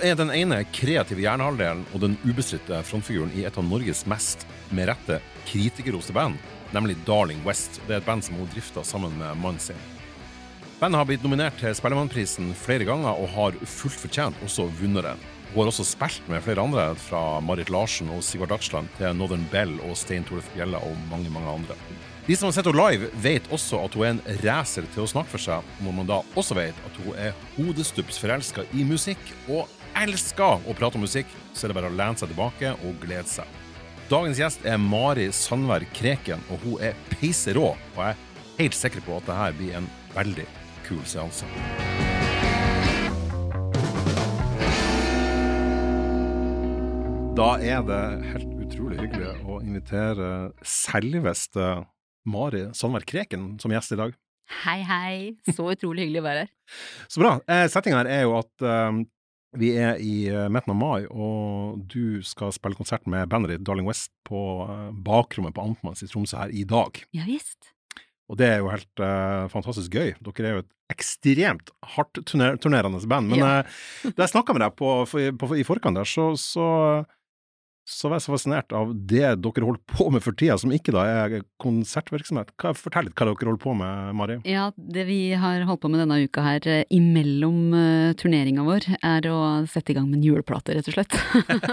Er den ene kreative hjernehalvdelen og den ubestridte frontfiguren i et av Norges mest, med rette, kritikerroste band, nemlig Darling West. Det er et band som hun drifter sammen med mannen sin. Bandet har blitt nominert til Spellemannprisen flere ganger og har fullt fortjent også vunnet den. Hun har også spilt med flere andre, fra Marit Larsen og Sigvard Dagsland til Northern Bell og Stein Toref Bjella og mange, mange andre. De som har sett henne live, vet også at hun er en racer til å snakke for seg, når man da også vet at hun er hodestups forelska i musikk og elsker å prate om musikk, så er det bare å lene seg tilbake og glede seg. Dagens gjest er Mari Sandberg Kreken, og hun er peiserå. Og jeg er helt sikker på at dette blir en veldig kul seanse. Da er det helt utrolig hyggelig å invitere selveste Mari Sandberg Kreken som gjest i dag. Hei, hei. Så utrolig hyggelig å være her. Så bra. Eh, Settingen her er jo at eh, vi er i eh, midten av mai, og du skal spille konsert med bandet ditt Darling West på eh, bakrommet på Amtmanns i Tromsø her i dag. Ja visst. Og det er jo helt uh, fantastisk gøy. Dere er jo et ekstremt hardt turner turnerende band. Men Ja. uh, da jeg snakka med deg på, på, på, i forkant der, så, så, så var jeg så fascinert av det dere holder på med for tida, som ikke da er konsertvirksomhet. Fortell litt hva dere holder på med, Mari. Ja, det vi har holdt på med denne uka her, eh, imellom uh, turneringa vår, er å sette i gang med en juleplate, rett og slett.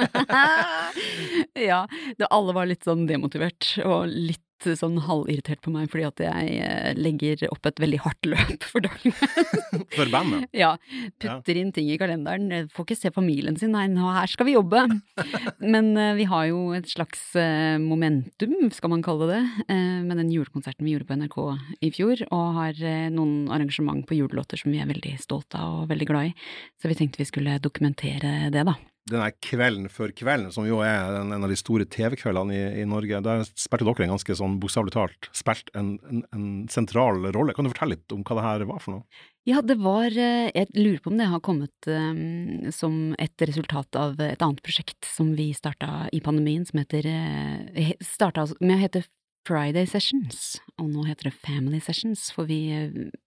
ja, det, alle var litt sånn demotivert, og litt sånn halvirritert på meg fordi at jeg eh, legger opp et veldig hardt løp for dagen. For bandet. Ja, putter inn ting i kalenderen. Jeg Får ikke se familien sin, nei, nå her skal vi jobbe. Men eh, vi har jo et slags eh, momentum, skal man kalle det, eh, med den julekonserten vi gjorde på NRK i fjor, og har eh, noen arrangement på julelåter som vi er veldig stolte av og veldig glad i. Så vi tenkte vi skulle dokumentere det, da. Denne kvelden før kvelden, som jo er en, en av de store TV-kveldene i, i Norge, der spilte dere en ganske sånn bokstavelig talt spilt en, en, en sentral rolle. Kan du fortelle litt om hva det her var for noe? Ja, det var eh, Jeg lurer på om det har kommet um, som et resultat av et annet prosjekt som vi starta i pandemien, som heter eh, Starta altså med å hete Friday Sessions, og nå heter det Family Sessions, for vi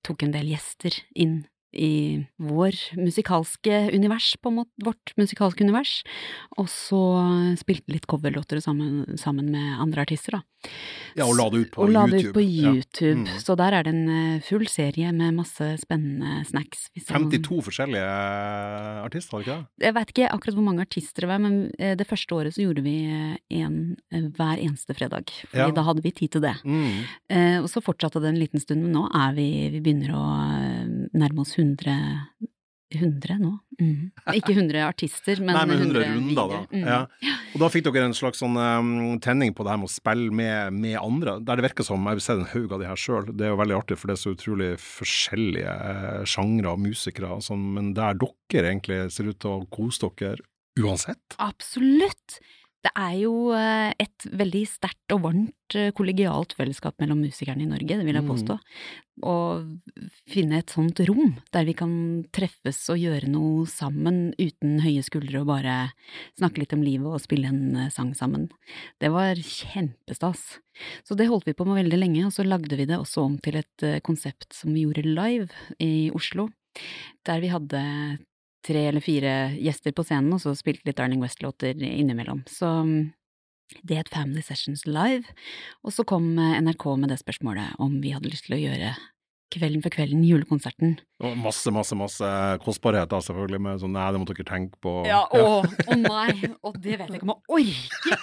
tok en del gjester inn i vår musikalske univers, på en måte, vårt musikalske univers, og så spilte litt coverlåter sammen, sammen med andre artister, da. Ja, og la det ut på og la det YouTube. ut på Ja. Mm. Så der er det en eh, full serie med masse spennende snacks. Hvis det er 52 forskjellige eh, artister, var det ikke det? Jeg vet ikke akkurat hvor mange artister det var, men eh, det første året så gjorde vi en hver eneste fredag. Fordi Ja. da hadde vi tid til det. Mm. Og så fortsatte det en liten stund, men nå er vi Vi begynner å nærme oss 100 100 nå? Mm. Ikke 100 artister, men, Nei, men 100 100 runder, da. Mm. Ja. Og da fikk dere en slags sånn um, tenning på det her med å spille med, med andre, der det virker som Jeg har sett en haug av de her sjøl. Det er jo veldig artig, for det er så utrolig forskjellige eh, sjangre og musikere, sånn, men der dere egentlig ser ut til å kose dere uansett. Absolutt! Det er jo eh, et veldig sterkt og varmt eh, kollegialt fellesskap mellom musikerne i Norge, det vil jeg Mm. påstå. Å finne et sånt rom der vi kan treffes og gjøre noe sammen uten høye skuldre og bare snakke litt om livet og spille en eh, sang sammen. Det var kjempestas. Så det holdt vi på med veldig lenge, og så lagde vi det også om til et konsept som vi gjorde live i Oslo, der vi hadde tre eller fire gjester på scenen, og så spilte litt Darling West-låter innimellom. Så mm, det het Family Sessions Live, og så kom eh, NRK med det spørsmålet om vi hadde lyst til å gjøre Kvelden for kvelden, julekonserten. Og masse, masse, masse kostbarhet, da, selvfølgelig, med sånn Nei, det må dere tenke på. Ja, å, å nei, og det vet jeg ikke om jeg orker!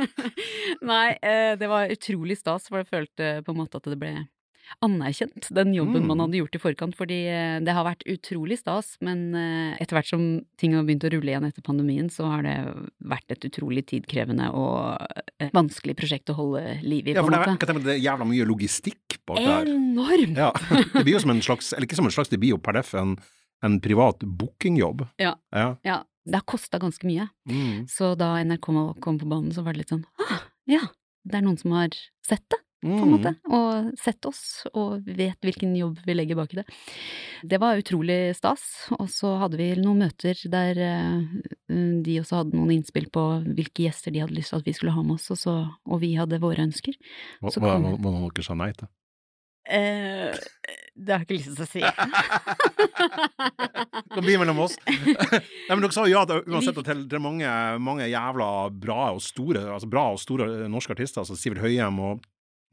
nei, eh, det var utrolig stas, for jeg følte på en måte at det ble anerkjent, den jobben man Mm. hadde gjort i forkant, fordi eh, det har vært utrolig stas, men eh, etter hvert som ting har begynt å rulle igjen etter pandemien, så har det vært et utrolig tidkrevende og eh, vanskelig prosjekt å holde liv i, Ja, for det er, det er jævla mye logistikk bak der. Enormt! Ja, det blir jo som en slags, eller ikke som en slags, det blir jo per def en, en privat bookingjobb. Ja. ja. Ja, det har kosta ganske mye. Mm. Så da NRK kom på banen, så var det litt sånn ah, ja, det er noen som har sett det, på en Mm. måte, og sett oss, og vet hvilken jobb vi legger bak i det. Det var utrolig stas, og så hadde vi noen møter der eh, de også hadde noen innspill på hvilke gjester de hadde lyst til at vi skulle ha med oss, og, så, og vi hadde våre ønsker. Hva Så hva- kom- hva- hva dere sa nei til? Eh, Det har jeg ikke lyst til å si. Det kan bli mellom oss. Nei, men dere sa jo ja da, uansett til, til mange, mange jævla bra og store altså bra og store norske artister, altså Sivert Høyem og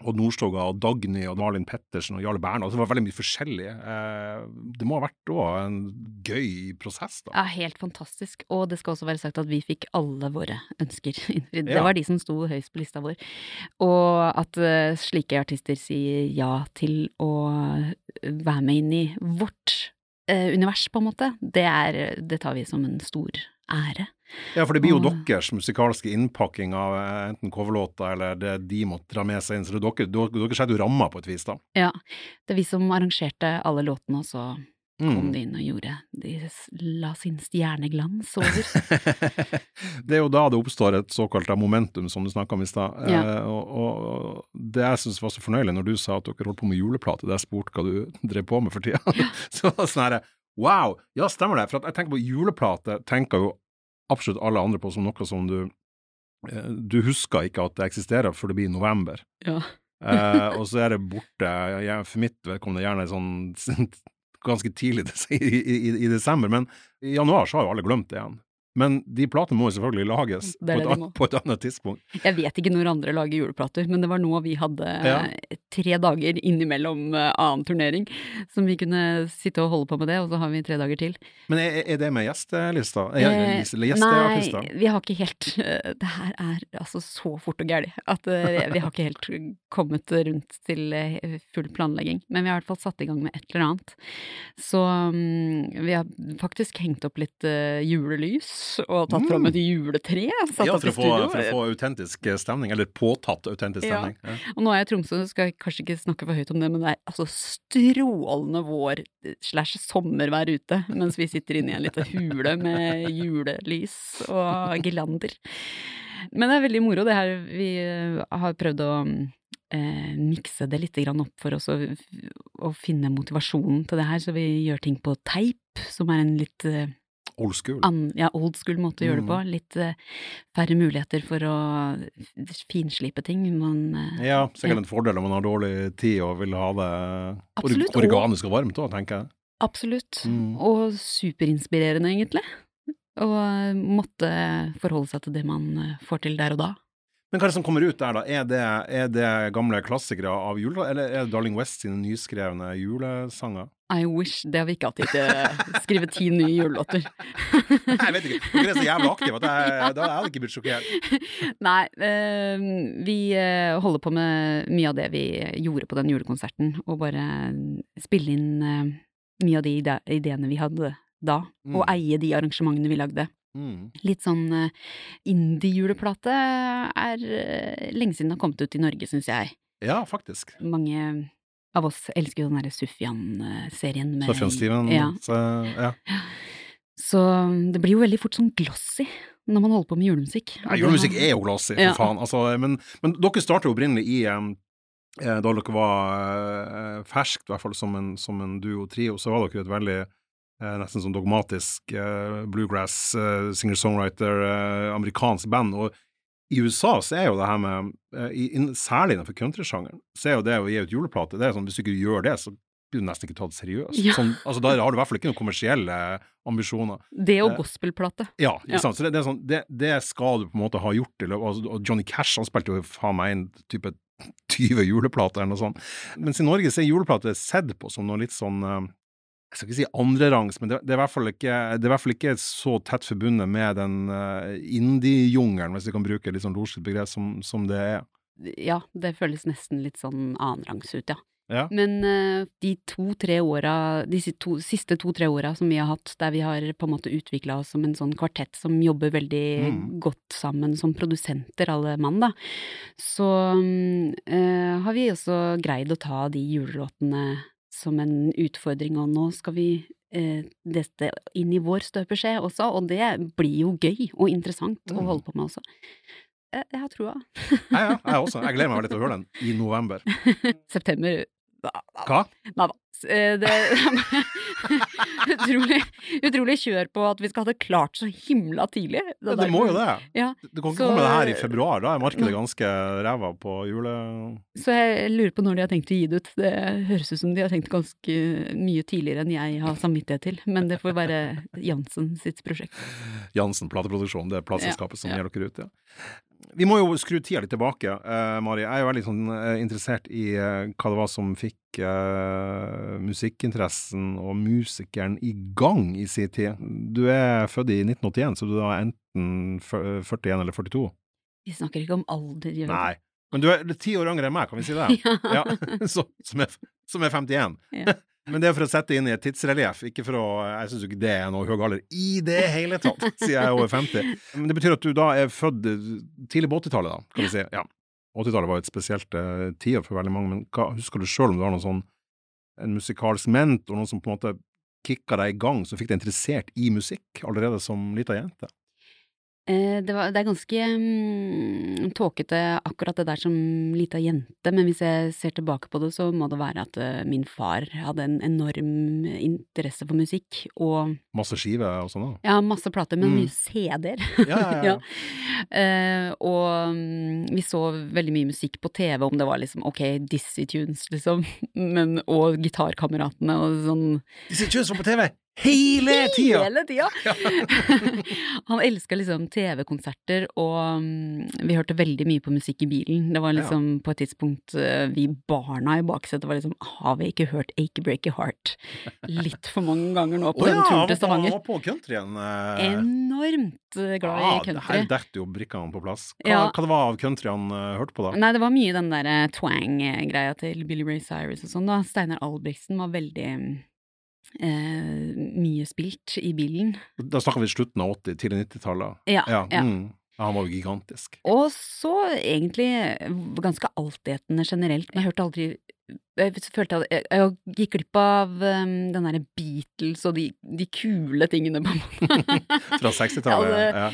og Nordstoga og Dagny og Malin Pettersen og Jarle Berna. Det var veldig mye forskjellig. Eh, det må ha vært òg en gøy prosess, da. Ja, helt fantastisk. Og det skal også være sagt at vi fikk alle våre ønsker innfridd. Det var de som sto høyest på lista vår. Og at eh, slike artister sier ja til å være med inn i vårt eh, univers, på en måte, det, er, det tar vi som en stor ære. Ja, for det blir jo Og- deres musikalske innpakking av eh, enten coverlåta eller det de måtte dra med seg inn, så det er dere, dere, dere jo ramma på et vis, da. Ja, det er vi som arrangerte alle låtene, og så kom Mm. de inn og gjorde De la sin stjerneglans over. det er jo da det oppstår et såkalt momentum, som du snakka om i stad. Ja. Eh, og, og, det jeg syns var så fornøyelig når du sa at dere holdt på med juleplate, da jeg spurte hva du drev på med for tida, så var det sånn herre Wow! Ja, stemmer det. For at jeg tenker på juleplate, tenker jo absolutt alle andre på som noe som du eh, Du husker ikke at det eksisterer før det blir november. Ja. Eh, og så er det borte, jeg, for mitt vedkommende gjerne sånn ganske tidlig i, i, i desember, men i januar så har jo alle glemt det igjen. Men de platene må jo selvfølgelig lages Det det på, et, de på et annet tidspunkt. Jeg vet ikke når andre lager juleplater, men det var nå vi hadde Ja. tre dager innimellom eh, annen turnering, som vi kunne sitte og holde på med det, og så har vi tre dager til. Men er, er det med gjestelista? Eh, gjesteartister? Nei, vi har ikke helt Det her er altså så fort og gæli at eh, vi har ikke helt kommet rundt til eh, full planlegging. Men vi har i hvert fall satt i gang med et eller annet. Så mm, vi har faktisk hengt opp litt julelys, og tatt fram Mm. et juletre. Satt Ja, for å, få, for å få autentisk eh, stemning, eller påtatt autentisk stemning. Ja. Og nå er jeg i Tromsø, så skal jeg kanskje ikke snakke for høyt om det, men det er altså strålende vår slash sommervær ute, mens vi sitter inne i en liten hule med julelys og girlander. Men det er veldig moro, det her. Vi eh, har prøvd å eh, mikse det litt grann opp for oss å, og, finne motivasjonen til det her, så vi gjør ting på teip, som er en litt eh, Old school. an, ja, old school måte å gjøre det på. Mm. Litt uh, færre muligheter for å finslipe ting. Man uh, Ja, sikkert en fordel om man har dårlig tid og vil ha det Absolutt, organisk og varmt òg, tenker jeg. Absolutt. Mm. Og superinspirerende, egentlig. Og eh, måtte forholde seg til det man får til der og da. Men hva er det som kommer ut der, da? Er det, er det gamle klassikere av jula, eller er det Darling West sine nyskrevne julesanger? I wish. Det har vi ikke hatt tid til. Skrive ti nye julelåter. Nei, jeg vet ikke. Dere er så jævla aktive at jeg, da hadde ikke blitt sjokkert. Nei, eh, vi eh, holder på med mye av det vi gjorde på den julekonserten, og bare spille inn eh, mye av de ide ideene vi hadde da, og Mm. eie de arrangementene vi lagde. Mm. Litt sånn eh, indie-juleplate er lenge siden det har kommet ut i Norge, syns jeg. Ja, faktisk. Mange av oss elsker jo den derre Sufjan-serien med Sufjan Steven. Ja. Så, ja. Så det blir jo veldig fort sånn glossy når man holder på med julemusikk. Ja, julemusikk er jo glossy, for Ja. faen. Altså, men, men dere startet jo opprinnelig i em, eh, Da dere var eh, ferskt, i hvert fall som en, som en duo-trio, så var dere et veldig eh, nesten sånn dogmatisk bluegrass, singer-songwriter, amerikansk band. Og i USA så er jo det her med, eh, særlig innenfor countrysjangeren, så er jo det å gi ut juleplate det er sånn, Hvis du ikke gjør det, så blir du nesten ikke tatt seriøst. Ja. Sånn, altså, da har du i hvert fall ikke noen kommersielle ambisjoner. Det og Eh, gospelplate. Ja, Ja. Så det, det, er sånn, det, det skal du på en måte ha gjort. altså, Og Johnny Cash han spilte jo faen meg en type 20 juleplater eller noe sånt. Mens i Norge så er juleplater sett på som noe litt sånn eh, jeg skal ikke si andrerangs, men det, det, er i hvert fall ikke, det er i hvert fall ikke så tett forbundet med den uh, indie-jungelen, hvis vi kan bruke et litt sånn losjitt begrep, som, som det er. Ja, det føles nesten litt sånn annenrangs ut, ja. Ja. Men eh, de to-tre åra, de to, siste to-tre åra som vi har hatt, der vi har på en måte utvikla oss som en sånn kvartett som jobber veldig Mm. godt sammen som produsenter, alle mann, da, så eh, har vi også greid å ta de julelåtene som en utfordring, og nå skal vi eh, dette inn i vår støpeskje også, og det blir jo gøy og interessant å Mm. holde på med også. Jeg, jeg har trua. Ja, ja, jeg også. Jeg gleder meg veldig til å høre den i november. September Hva? Nei da. Eh, Det utrolig, utrolig kjør på at vi skal ha det klart så himla tidlig. Ja, det må jo det. Ja, Du kan ikke Så- komme det her i februar, da er markedet ganske ræva på jule... Så jeg lurer på når de har tenkt å gi det ut. Det høres ut som de har tenkt ganske mye tidligere enn jeg har samvittighet til, men det får være Jansen sitt prosjekt. Jansen plateproduksjon, det er plateselskapet som Ja, ja. gir dere ut, ja. Vi må jo skru tida litt tilbake, eh, Mari. Jeg er jo veldig sånn, eh, interessert i eh, hva det var som fikk eh, musikkinteressen og musikeren i gang i sin tid. Du er født i 1981, så du er enten 41 eller 42? Vi snakker ikke om alder, gjør vi Nei. Men du er ti år yngre enn meg, kan vi si det? Ja. Ja, så, som, er, som er 51. Ja. Men det er for å sette inn i et tidsrelieff, ikke for å Jeg syns ikke det er noe høy alder i det hele tatt, siden jeg er over 50. Men det betyr at du da er født tidlig på 80-tallet, da, kan vi si. Ja. 80-tallet var et spesielt uh, tiår for veldig mange, men hva, husker du sjøl om du har noen sånn en musikalsk mentor, noen som på en måte kicka deg i gang, som fikk deg interessert i musikk allerede som lita jente? Eh, Det, var, det er ganske um, tåkete akkurat det der som lita jente, men hvis jeg ser tilbake på det, så må det være at uh, min far hadde en enorm interesse for musikk, og Masse skiver og sånn? da? ja, masse plater, men Mm. mye CD-er. Ja, ja, ja. uh, og um, vi så veldig mye musikk på TV, om det var liksom ok, Dizzie Tunes, liksom, men, og Gitarkameratene og sånn Disse Tunes var på TV hele tida! Hele tida! Han elska liksom TV-konserter, og mm, vi hørte veldig mye på musikk i bilen. Det var liksom på et tidspunkt eh, vi barna i baksetet var liksom Har vi ikke hørt Achy Breaky Heart litt for mange ganger nå på oh, den ja, turen til Stavanger? han var på countryen. eh. Enormt glad glad i Ah, country. Her detter jo brikkene på plass. Hva, Ja. hva det var av country han eh, hørte på da? Nei, det var mye den derre twang-greia til Billy Ray Cyrus og sånn, da. Steinar Albrigtsen var veldig eh, mye spilt i bilen. Da snakker vi slutten av 80-, tidlig 90-tallet. Ja. Ja, ja. Mm. han var jo gigantisk. Og så egentlig ganske altetende generelt, men jeg hørte aldri jeg følte at jeg, jeg gikk glipp av um, den derre Beatles og de, de kule tingene, på en måte. Fra 60-tallet. Ja,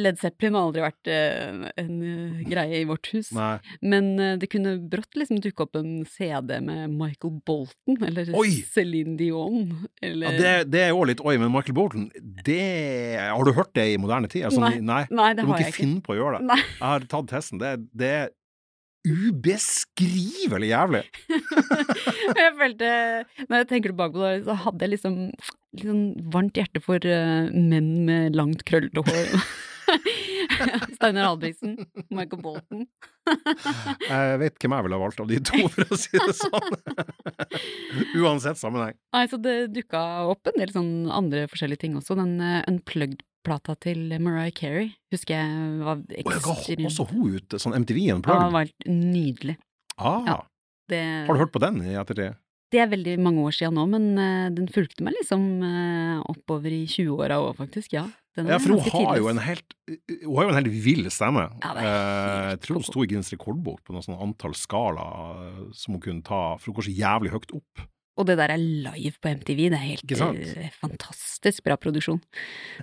Led Zeppelin har aldri vært uh, en uh, greie i vårt hus. Nei. Men uh, det kunne brått liksom dukke opp en CD med Michael Bolton, eller Oi! Céline Dion, Ja, det, det er jo litt oi, men Michael Bolton, det Har du hørt det i moderne tid? Altså, Nei. nei. Nei, Du det må har jeg ikke ikke. finne på å gjøre det. Nei. Jeg har tatt testen. Det, det er ubeskrivelig jævlig. jeg følte Når jeg tenker tilbake på det, så hadde jeg liksom sånn varmt hjerte for eh, menn med langt, krøllete hår. Steinar Albrigtsen, Michael Bolton. Jeg vet hvem jeg ville ha valgt av de to, for å si det sånn. Uansett sammenheng. Nei, så det dukka opp en del sånn andre forskjellige ting også. Den uh, Unplugged-plata til Mariah Carey husker jeg var Og jeg ga også hun ut sånn MTV Ja, Unplugged. den var helt nydelig. Ah, Ja. Det, Har du hørt på den i ettertid? Det er veldig mange år siden nå, men eh, den fulgte meg liksom eh, oppover i 20-åra òg, faktisk. Ja. Den Ja, for hun har jo en helt Hun har jo en helt vill stemme. Ja, Eh, Jeg tror hun sto i Guinness rekordbok på noe sånt antall skala som hun kunne ta, for hun går så jævlig høyt opp. Og det der er live på MTV, det er helt fantastisk bra produksjon.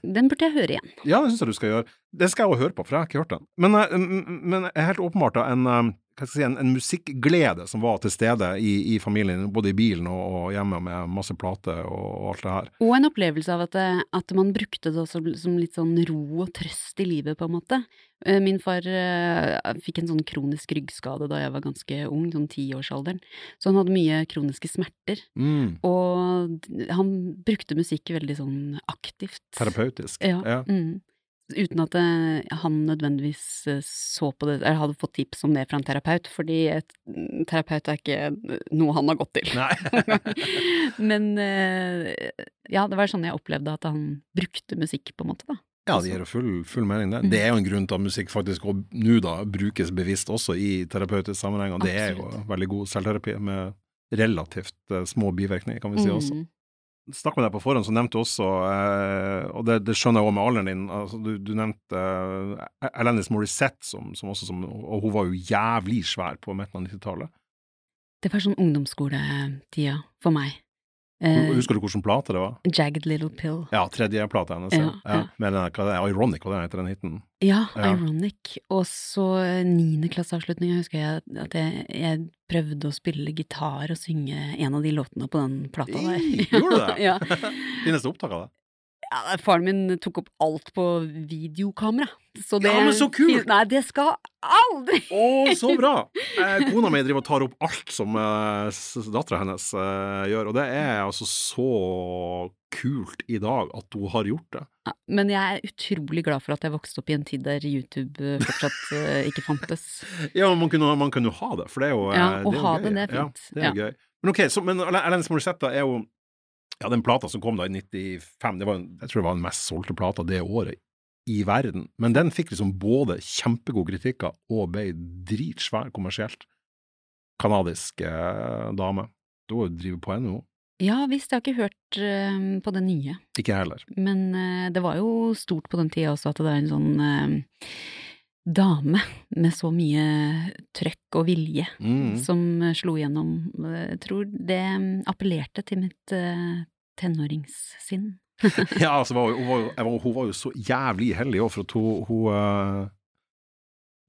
Den burde jeg høre igjen. Ja, det syns jeg du skal gjøre. Det skal jeg òg høre på, for jeg har ikke hørt den. Men, men helt åpenbart da, en, eh, si, en, en musikkglede som var til stede i, i familien, både i bilen og, og hjemme med masse plater og, og alt det her. Og en opplevelse av at, det- at man brukte det også som litt sånn ro og trøst i livet, på en måte. Eh, Min far uh, fikk en sånn kronisk ryggskade da jeg var ganske ung, sånn tiårsalderen. Så han hadde mye kroniske smerter. Mm, Og han brukte musikk veldig sånn aktivt. terapeutisk. Ja. Ja. Mm. Uten at eh, han nødvendigvis eh, så på det, eller hadde fått tips om det fra en terapeut, fordi et, terapeut er ikke noe han har gått til. Nei. Men eh, ja, det var sånn jeg opplevde at han brukte musikk, på en måte, da. Ja, det gir jo full, full mening, det. Det er jo en grunn til at musikk faktisk nå da brukes bevisst også i terapeutisk sammenheng, og det er jo veldig god selvterapi med relativt eh, små bivirkninger, kan vi si også. Mm. Snakk med deg på forhånd, så nevnte du også, eh, og det, det skjønner jeg også med alderen din, altså, du, du nevnte eh, Alanis Morissette, som, som også som, og hun var jo jævlig svær på midten av 90-tallet. Det var sånn ungdomsskoletida for meg. Eh, Husker du hvilken plate det var? Jagged Little Pill. Ja, tredjeplata hennes. Ja, Ja, ja. Med den, hva det er, Ironic, hva det heter den hiten? Ja, Ja. Ironic. Og så niendeklasseavslutninga husker jeg at jeg, jeg prøvde å spille gitar og synge en av de låtene på den plata der. Gjorde du det? ja. Det opptak av det? Ja, faren min tok opp alt på videokamera. Så det Ja, men så kult! Nei, det skal aldri Å, så bra! Eh, kona mi driver og tar opp alt som eh, dattera hennes eh, gjør, og det er altså så kult i dag at hun har gjort det. Ja, Men jeg er utrolig glad for at jeg vokste opp i en tid der YouTube eh, fortsatt eh, ikke fantes. Ja, man kunne, man kunne ha det, for det er jo, gøy. Ja, å ha det, det er fint. Ja, det er ja. gøy. Men ok, så, men Alanis Morissette er jo ja, den plata som kom da i 95, det var, en- jeg tror det var den mest solgte plata det året i verden. Men den fikk liksom både kjempegode kritikker og ble dritsvær kommersielt. Kanadisk eh, dame. Da driver på ennå. Ja visst, jeg har ikke hørt eh, på det nye. Ikke heller. Men eh, det var jo stort på den tida også at det er en sånn eh, dame med så mye trøkk og vilje Mm. som eh, slo gjennom. Jeg tror det mm, appellerte til mitt eh, tenåringssinn. Ja, altså, hun, var jo, var, hun var jo så jævlig heldig òg, for at hun, hun, eh,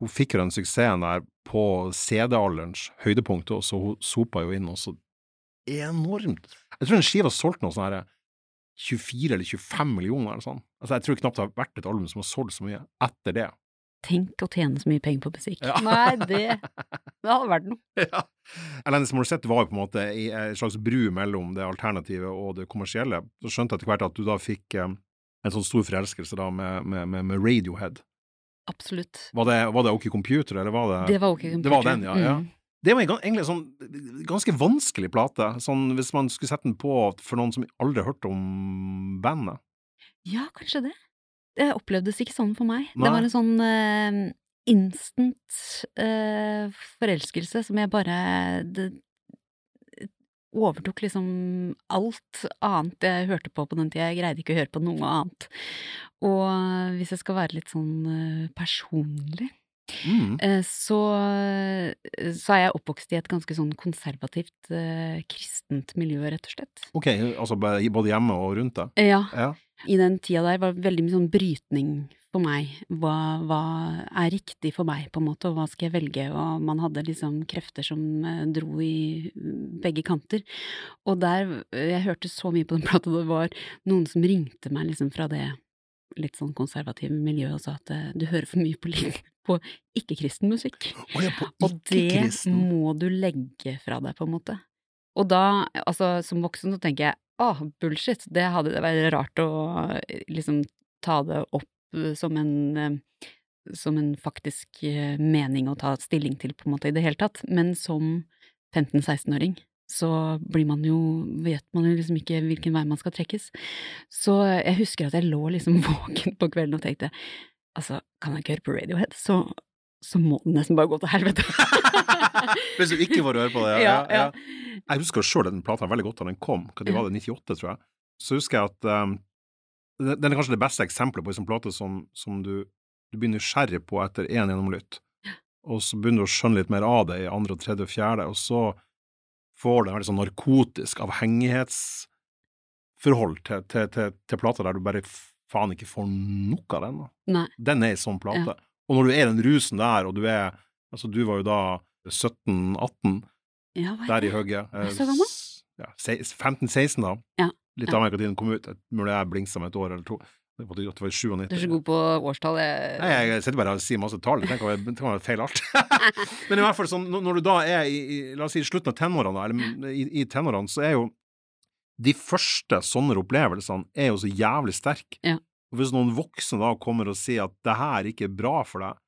hun fikk jo den suksessen der på CD-alderens høydepunkt, og så hun sopa jo inn også enormt Jeg tror den skiva solgte noe sånn her 24 eller 25 millioner eller sånn. Altså, jeg tror knapt det har vært et album som har solgt så mye etter det. Tenk å tjene så mye penger på musikk. Ja. Nei, det, det hadde vært noe. ja. Alanis Morissette var jo på en måte i en slags bru mellom det alternative og det kommersielle. Så skjønte jeg etter hvert at du da fikk eh, en sånn stor forelskelse da med, med, med, Radiohead. Absolutt. Var det, var det OK Computer, eller var det Det var ok Computer. Det var den, ja, ja. Mm. Det var egentlig en sånn ganske vanskelig plate, sånn hvis man skulle sette den på for noen som aldri har hørt om bandet. Ja, kanskje det. Det opplevdes ikke sånn for meg. Nei. Det var en sånn uh, instant uh, forelskelse som jeg bare det, overtok liksom alt annet jeg hørte på på den tida. Jeg greide ikke å høre på noe annet. Og hvis jeg skal være litt sånn eh, personlig, Mm. eh, så, så er jeg oppvokst i et ganske sånn konservativt eh, kristent miljø, rett og slett. Ok, altså både hjemme og rundt deg? Ja, Ja. I den tida der var det veldig mye sånn brytning for meg. Hva, hva er riktig for meg, på en måte, og hva skal jeg velge? Og man hadde liksom krefter som eh, dro i begge kanter. Og der Jeg hørte så mye på den plata, det var noen som ringte meg liksom fra det litt sånn konservative miljøet og sa at eh, du hører for mye på, på ikke-kristen musikk. Oh ja, på Og det må du legge fra deg, på en måte. Og da, altså som voksen, så tenker jeg ah, bullshit, det hadde vært rart å liksom ta det opp som en eh, som en faktisk eh, mening å ta stilling til, på en måte, i det hele tatt. Men som 15-16-åring så blir man jo, vet man jo liksom ikke hvilken vei man skal trekkes. Så jeg husker at jeg lå liksom våken på kvelden og tenkte altså, kan jeg ikke høre på Radiohead, så, så må den nesten bare gå til helvete. Hvis du ikke får høre på det, ja. Ja, ja, ja. Jeg husker sjøl den plata veldig godt da den kom. Hva det var det, 98, tror jeg. Så husker jeg at um, den er kanskje det beste eksempelet på en sånn plate som, som du, du blir nysgjerrig på etter én gjennomlytt. Og så begynner du å skjønne litt mer av det i andre tredje og fjerde, og så får du en veldig sånn narkotisk avhengighetsforhold til, til, til, til plata der du bare faen ikke får nok av den. da. Nei. Den er ei sånn plate. Og når du er den rusen der, og du er Altså, du var jo da 17-18 Ja, er der i hugget. du så gammel? Ja, 15-16, da. Ja, Litt ja. avhengig av tiden kom ut. Mulig jeg blingsa med et år eller to. Det var, det var 97. Du er så god på årstall. Jeg... Nei, jeg sitter bare og sier masse tall. Det kan være, det kan være feil alt. Men i hvert fall sånn, når når du da er i, i la oss si, slutten av tenårene, eller i, i tenårene, så er jo de første sånne opplevelsene er jo så jævlig sterke. Ja. Og hvis noen voksne da kommer og sier at det her ikke er bra for deg,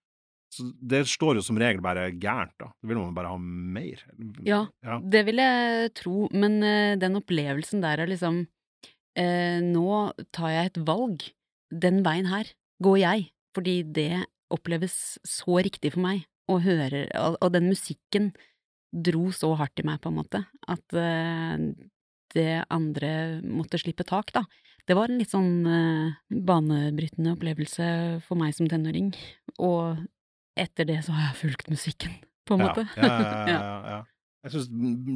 så det står jo som regel bare gærent, da. Da vil man bare ha mer. Ja. ja. Det vil jeg tro, men eh, den opplevelsen der er liksom eh, Nå tar jeg et valg. Den veien her går jeg, fordi det oppleves så riktig for meg å høre, og, og den musikken dro så hardt i meg, på en måte, at eh, det andre måtte slippe tak, da. Det var en litt sånn eh, banebrytende opplevelse for meg som tenåring, og etter det så har jeg fulgt musikken, på en måte. Ja, ja, ja, ja, ja. Jeg syns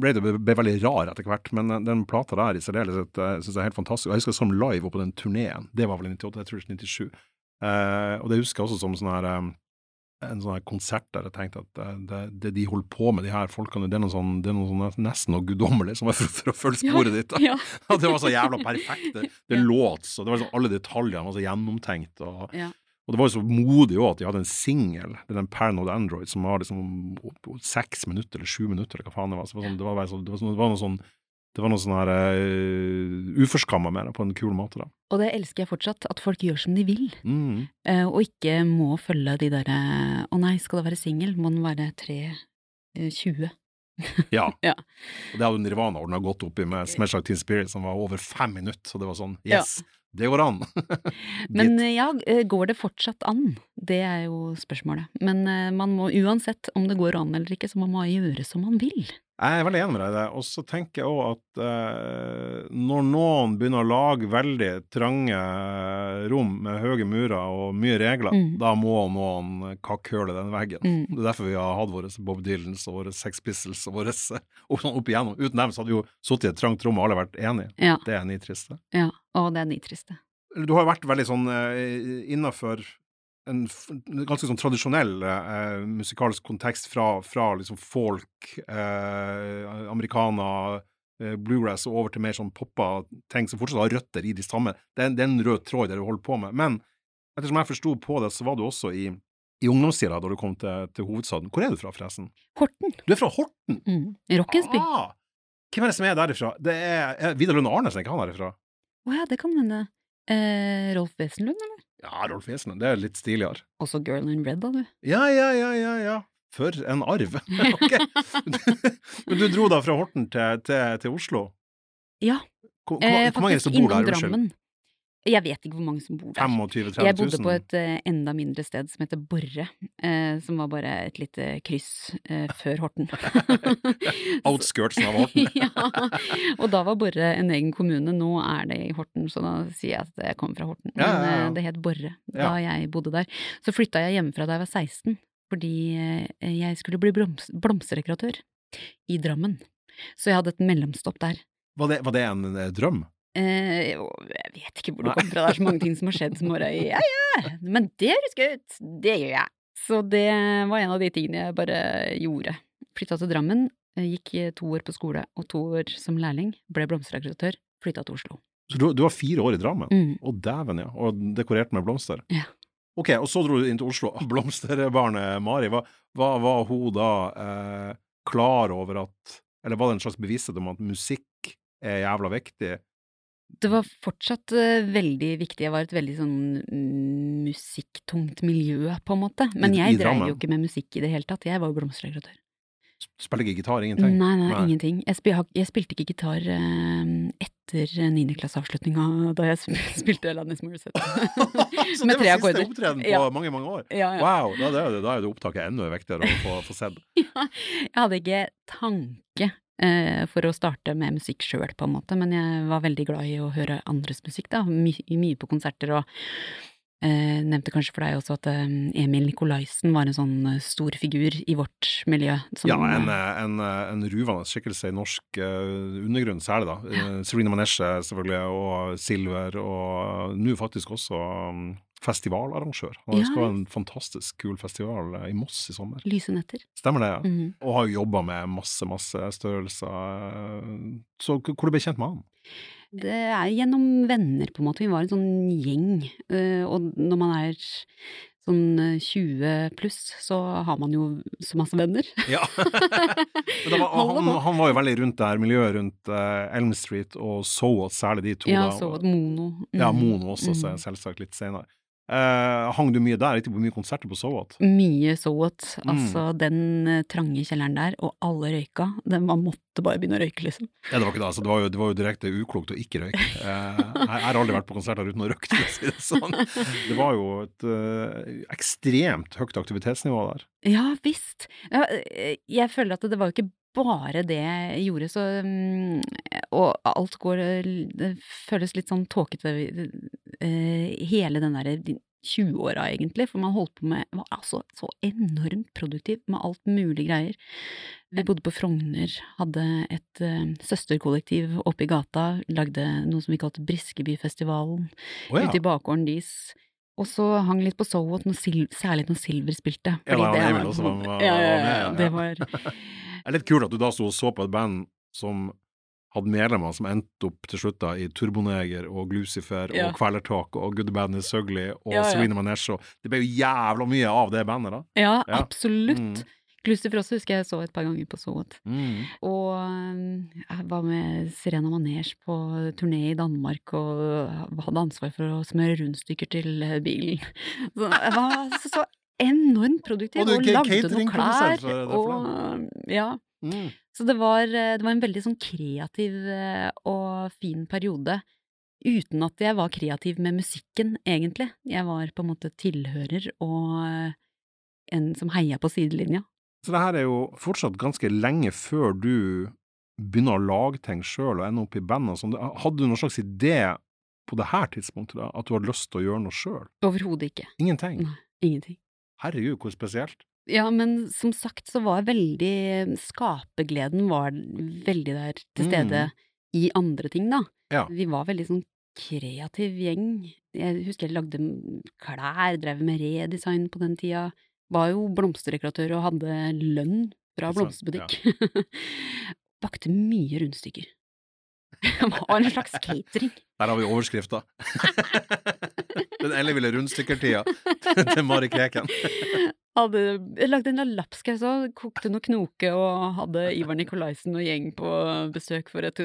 Radio ble, veldig rar etter hvert, men den, den plata der i særdeleshet uh, syns jeg er helt fantastisk. Jeg husker som live oppå på den turneen, det var vel i 98, jeg tror det er 97. Eh, og det husker jeg også som sånn her um, en sånn konsert der jeg tenkte at uh, det, det, de holder på med, de her folkene, det er noe sånn, det er noe sånn nesten noe guddommelig som er for, for, å følge sporet ja, ditt. Ja. det var så jævla perfekt. Det, det Ja. låt så, det var sånn, alle detaljene var så gjennomtenkt. og Ja. og det var jo så modig òg at de hadde en singel, den Paranoid Android, som var liksom seks minutter eller sju minutter, eller hva faen det var. Så det var, det var, bare sånn, det var, sånn, det var noe sånn det var noe sånn her uh, uforskamma med det, på en kul måte, da. Og det elsker jeg fortsatt, at folk gjør som de vil, Mm. uh, og ikke må følge de derre Å nei, skal det være singel, må den være tre tjue? Ja. Ja. Og det hadde Nirvana ordna godt oppi med Smash Like Teen Spirit, som var over fem minutter, og det var sånn Ja. Yes, det går an! Men eh, ja, eh, går det fortsatt an? Det er jo spørsmålet. Men eh, man må uansett om det går an eller ikke, så man må gjøre som man vil. Jeg er veldig enig med deg i det. Og så tenker jeg òg at eh, når noen begynner å lage veldig trange rom med høye murer og mye regler, Mm. da må noen kakkhøle den veggen. Mm. Det er derfor vi har hatt våre Bob Dylans og våre Sex Pistols og våre opp, sånn opp igjennom. Uten dem så hadde vi jo sittet i et trangt rom og alle vært enige. Ja, Det er nitriste. ja. Og det er nitriste. Du har jo vært veldig sånn uh, innafor en ganske sånn tradisjonell eh, musikalsk kontekst fra, fra liksom folk, eh, americana, eh, bluegrass og over til mer sånn poppa ting som fortsatt har røtter i de samme. Det er, en- det er en rød tråd det du holder på med. Men ettersom jeg forsto på det, så var du også i, i ungdomstida da du kom til, til hovedstaden. Hvor er du fra, forresten? Horten. Du er fra Horten! Mm. Rockensby. Ah, hvem er det som er derifra? Det er, er Vidar Lund Arnesen, ikke han derifra? ja, det kan hende. Eh, Rolf Wesenlund, eller? Ja, Rolf Wesenlund. Det er litt stiligere. Også Girl in Red, da, du. Ja, ja, ja, ja, ja. For en arv. Ok. Men du dro da fra Horten til, til, til Oslo? Ja. Hvor, hvor, Eh, hvor mange som bor der. Drammen. Jeg vet ikke hvor mange som bor der. 25 000-30 000? Jeg bodde på et uh, enda mindre sted som heter Borre, uh, som var bare et lite kryss uh, før Horten. Outskirtsen av Horten. ja, og da var Borre en egen kommune, nå er det i Horten, så da sier jeg at jeg kommer fra Horten. Men Ja, ja, ja. det het Borre da jeg bodde der. Så flytta jeg hjemmefra da jeg var 16, fordi jeg skulle bli bloms blomsterdekoratør i Drammen. Så jeg hadde et mellomstopp der. Var det, var det en drøm? Eh, jo, jeg vet ikke hvor det kommer fra, det er så mange ting som har skjedd som bare Ja, ja, men det høres gøy ut, det gjør jeg. Så det var en av de tingene jeg bare gjorde. Flytta til Drammen, eh, gikk to år på skole og to år som lærling, ble blomsterdekoratør, flytta til Oslo. Så du, du var fire år i Drammen? Mm. Å, dæven, ja. Og dekorert med blomster? Ja. Ok, og så dro du inn til Oslo. Blomsterbarnet Mari, var, hva var hun da eh, klar over at Eller var det en slags bevissthet om at musikk er jævla viktig? Det var fortsatt eh, veldig viktig, jeg var et veldig sånn mm, musikktungt miljø, på en måte. Men jeg dreiv jo ikke med musikk i det hele tatt, jeg var jo blomsterdekoratør. Spiller ikke gitar? Ingenting? Nei, nei, Nei. ingenting. Jeg, spil, jeg spilte ikke gitar eh, etter niendeklasseavslutninga, da jeg spilte Alanis Morissette. Så det var siste opptreden på Ja. mange, mange år? ja, ja. Wow, da, da, da er det opptaket enda viktigere å få, få sett. Jeg hadde ikke tanke eh, for å starte med musikk sjøl, på en måte, men jeg var veldig glad i å høre andres musikk, da. My, mye på konserter og eh, nevnte kanskje for deg også at eh, Emil Nikolaisen var en sånn eh, stor figur i vårt miljø. som, Ja, en, eh, eh, en, eh, en ruvende skikkelse i norsk eh, undergrunn, særlig da. Ja. Serena Manesje selvfølgelig, og Silver, og nå faktisk også um, festivalarrangør. Han Ja. skal ha en fantastisk kul festival eh, i Moss i sommer. Lyse netter. Stemmer det? ja? Mhm. Og har jo jobba med masse, masse størrelser. eh, Så hvor du ble kjent med han? Det er gjennom venner, på en måte. Vi var en sånn gjeng. eh, Og når man er sånn eh, 20 pluss, så har man jo så masse venner. Ja. Var, han, han var jo veldig rundt der, miljøet rundt Elm Street og Soat, særlig de to. Ja, So What, Mono. Ja, Mm. Mono også, Mm. selvsagt litt senere. Eh, hang du mye der? Ikke på mye konserter på Soat? Mye So What. Altså, den eh, trange kjelleren der, og alle røyka. Det, man måtte bare begynne å røyke, liksom. Ja, det var ikke det. Altså, det, var jo, det var jo direkte uklokt å ikke røyke. Uh, jeg har aldri vært på konserter uten å røyke, for å si det sånn. Det var jo et uh, ekstremt høyt aktivitetsnivå der. Ja visst. Ja, jeg føler at det var jo ikke bare det gjorde, så mm, Og alt går Det føles litt sånn tåkete, eh, hele den derre 20-åra, egentlig, for man holdt på med var altså så enormt produktiv med alt mulig greier. Vi bodde på Frogner, hadde et uh, søsterkollektiv oppe i gata, lagde noe som vi kalte Briskebyfestivalen, oh, ja. ute i bakgården deres. Og så hang litt på Sowot, særlig når Silver spilte. Ja, fordi var det Emil også var- var- ja, ja, var med, ja, ja. det var Det er litt kult at du da sto og så på et band som hadde medlemmer som endte opp til slutt da i Turboneger og Glucifer og Kvelertak og Good Band Is Ugly og Ja, ja. Serena Manesh Det ble jo jævla mye av det bandet, da. Ja, Ja. absolutt. Mm. Også husker jeg så et par ganger på Soot. Mm. Og øh, jeg var med Serena Manesh på turné i Danmark og hadde ansvar for å smøre rundstykker til bilen. Så jeg var så, så enormt produktiv Og og lagde noen klær. Og, ja, Mm. så det var, øh, det var en veldig sånn kreativ øh, og fin periode. Uten at jeg var kreativ med musikken, egentlig. Jeg var på en måte tilhører og en som heia på sidelinja. Så det her er jo fortsatt ganske lenge før du begynner å lage ting sjøl og ender opp i band og sånn. Hadde du noen slags idé på det her tidspunktet, da, at du hadde lyst til å gjøre noe sjøl? Overhodet ikke. Ingenting? Nei, ingenting. Herregud, hvor spesielt. Ja, men som sagt så var veldig Skapergleden var veldig der til stede i andre ting, da. Ja. Vi var veldig sånn kreativ gjeng. Jeg husker jeg lagde klær, drev med redesign på den tida. Var jo blomsterdekoratør og hadde lønn fra blomsterbutikk. Ja. Bakte mye rundstykker. var en slags catering. Der har vi overskrifta. Den elleville rundstykkertida til Mari Kreken. Hadde, lagde en lapskaus òg, kokte noe knoke og hadde Ivar Nikolaisen og gjeng på besøk for et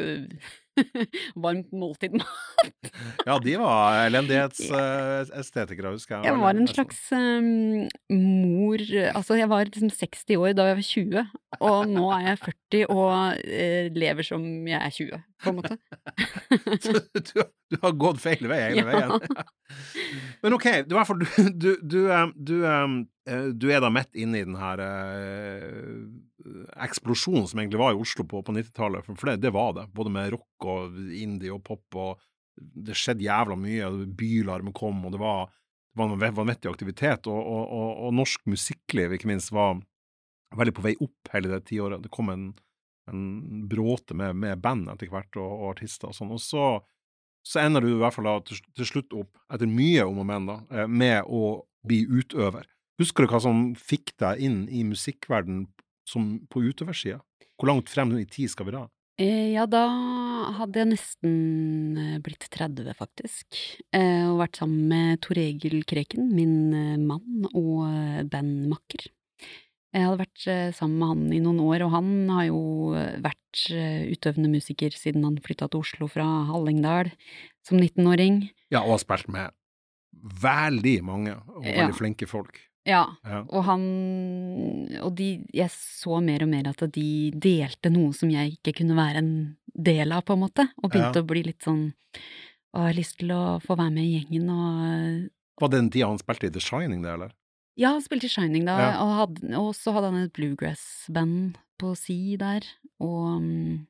varmt måltid. mat. Ja, de var elendighetsestetikere, husker jeg. Jeg var en slags um, mor Altså, jeg var liksom 60 år da jeg var 20, og nå er jeg 40 og øh, lever som jeg er 20, på en måte. Så du, du har gått feil vei hele Ja. veien. Men ok, du, du, du, du, eh, du, eh, du er da midt inne i den her eh, eksplosjonen som egentlig var i Oslo på, på 90-tallet, for, det, det var det. Både med rock og indie og pop, og det skjedde jævla mye. Bylarm kom, og det var, det var en vanvittig aktivitet. Og, og, og, og norsk musikkliv, ikke minst, var veldig på vei opp hele det tiåret. Det kom en, en bråte med, med band etter hvert, og, og artister og sånn. Og så så ender du i hvert fall da til, til slutt opp, etter mye om og men, da, eh, med å bli utøver. Husker du hva som fikk deg inn i musikkverden som på utøversida? Hvor langt frem i tid skal vi da? Eh, Ja, da hadde jeg nesten eh, blitt 30, faktisk, eh, og vært sammen med Tor Egil Kreken, min mann og bandmakker. Jeg hadde vært sammen med han i noen år, og han har jo vært utøvende musiker siden han flytta til Oslo fra Hallingdal som 19-åring. Ja, og har spilt med veldig mange og veldig Ja. flinke folk. Ja, Ja. og han Og de Jeg så mer og mer at de delte noe som jeg ikke kunne være en del av, på en måte, og begynte Ja. å bli litt sånn Å, jeg har lyst til å få være med i gjengen og Var det den tida han spilte i The Shining, det, eller? Ja, han spilte i Shining da, og, hadde, og så hadde han et bluegrass-band på si der, og mm,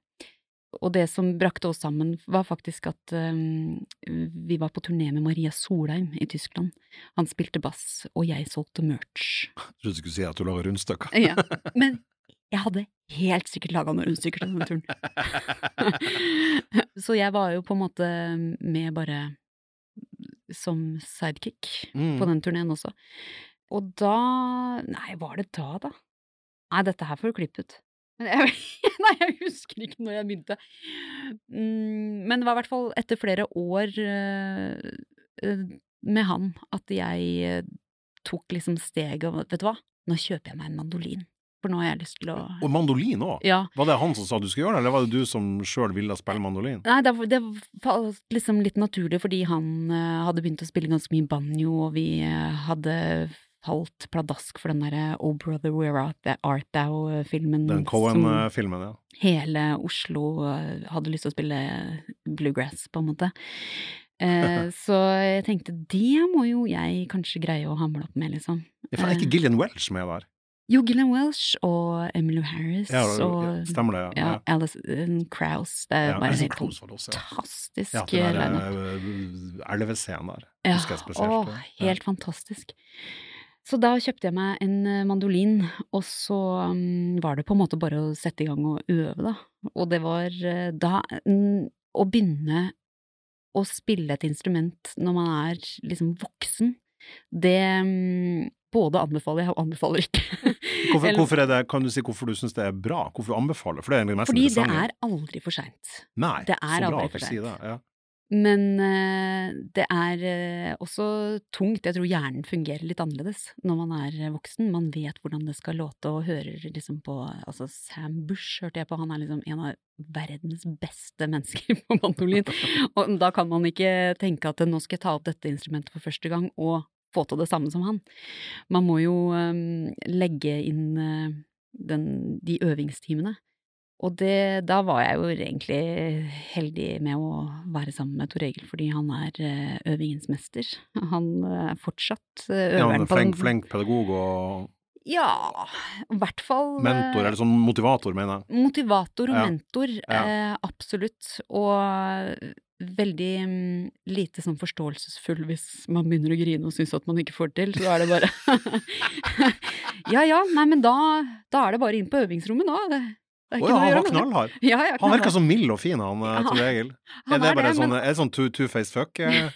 og det som brakte oss sammen, var faktisk at um, vi var på turné med Maria Solheim i Tyskland. Han spilte bass, og jeg solgte merch. Jeg trodde du skulle si at du laga rundstykker. Ja, men jeg hadde helt sikkert laga noen rundstykker til denne turen. Så jeg var jo på en måte med bare som sidekick Mm. på den turneen også. Og da Nei, var det da, da? Nei, dette her får du klippe ut. Men jeg, nei, jeg husker ikke når jeg begynte. Mm, men det var i hvert fall etter flere år eh, eh, med han at jeg eh, tok liksom steget og vet du hva, nå kjøper jeg meg en mandolin. For nå har jeg lyst til å Og mandolin òg? Ja. Var det han som sa du skulle gjøre det, eller var det du som sjøl ville spille mandolin? Nei, det, var- det falt liksom litt naturlig fordi han hadde begynt å spille ganske mye banjo, og vi hadde falt pladask for den derre Oh Brother We're Out, The Art Thou-filmen. Den Cohen-filmen, ja. hele Oslo eh, hadde lyst til å spille bluegrass, på en måte. Eh, så jeg tenkte det må jo jeg kanskje greie å hamle opp med, liksom. Ja, for Er ikke Gillian Welch med der? Jo, Gillian Welsh og Emily Harris Ja, og stemmer det, ja. ja, Alison Krauss. Det er Ja, bare Alison helt ja. fantastisk Ja, den der eh, elvescenen der, husker jeg spesielt. Ja. helt fantastisk. Så da kjøpte jeg meg en eh, mandolin, og så mm, var det på en måte bare å sette i gang og øve, da. Og det var eh, da Å begynne å spille et instrument når man er liksom voksen, det mm, både anbefaler jeg og anbefaler ikke. Hvorfor, hvorfor er det, kan du si hvorfor du syns det er bra? Hvorfor du anbefaler? For det er mest Fordi det er aldri for seint. Nei, det er så bra at du sier sent. det. Ja. Men eh, det er eh, også tungt. Jeg tror hjernen fungerer litt annerledes når man er eh, voksen. Man vet hvordan det skal låte, og hører liksom på Altså, Sam Bush hørte jeg på, han er liksom en av verdens beste mennesker på mandolin. Og da kan man ikke tenke at nå skal jeg ta opp dette instrumentet for første gang, og få til det samme som han. Man må jo eh, legge inn eh, den, de øvingstimene. Og det, da var jeg jo egentlig heldig med å være sammen med Tor Egil, fordi han er eh, øvingens mester. Han eh, er fortsatt eh, Ja, han øveren er på flink, den flink pedagog og Ja, i hvert fall mentor, eller sånn motivator, mener jeg. Motivator og Ja. mentor, Ja. eh, absolutt. Og veldig mm, lite sånn forståelsesfull hvis man begynner å grine og syns at man ikke får det til. Så er det bare Ja ja, nei men da, da er det bare inn på øvingsrommet, nå. Det, Å ikke ja, han var knallhard. Ja, ja, Han virka så mild og fin, han eh, Ja, Tor Egil. Er det bare det, sånn, men er det sånn two- two-faced fuck? eh?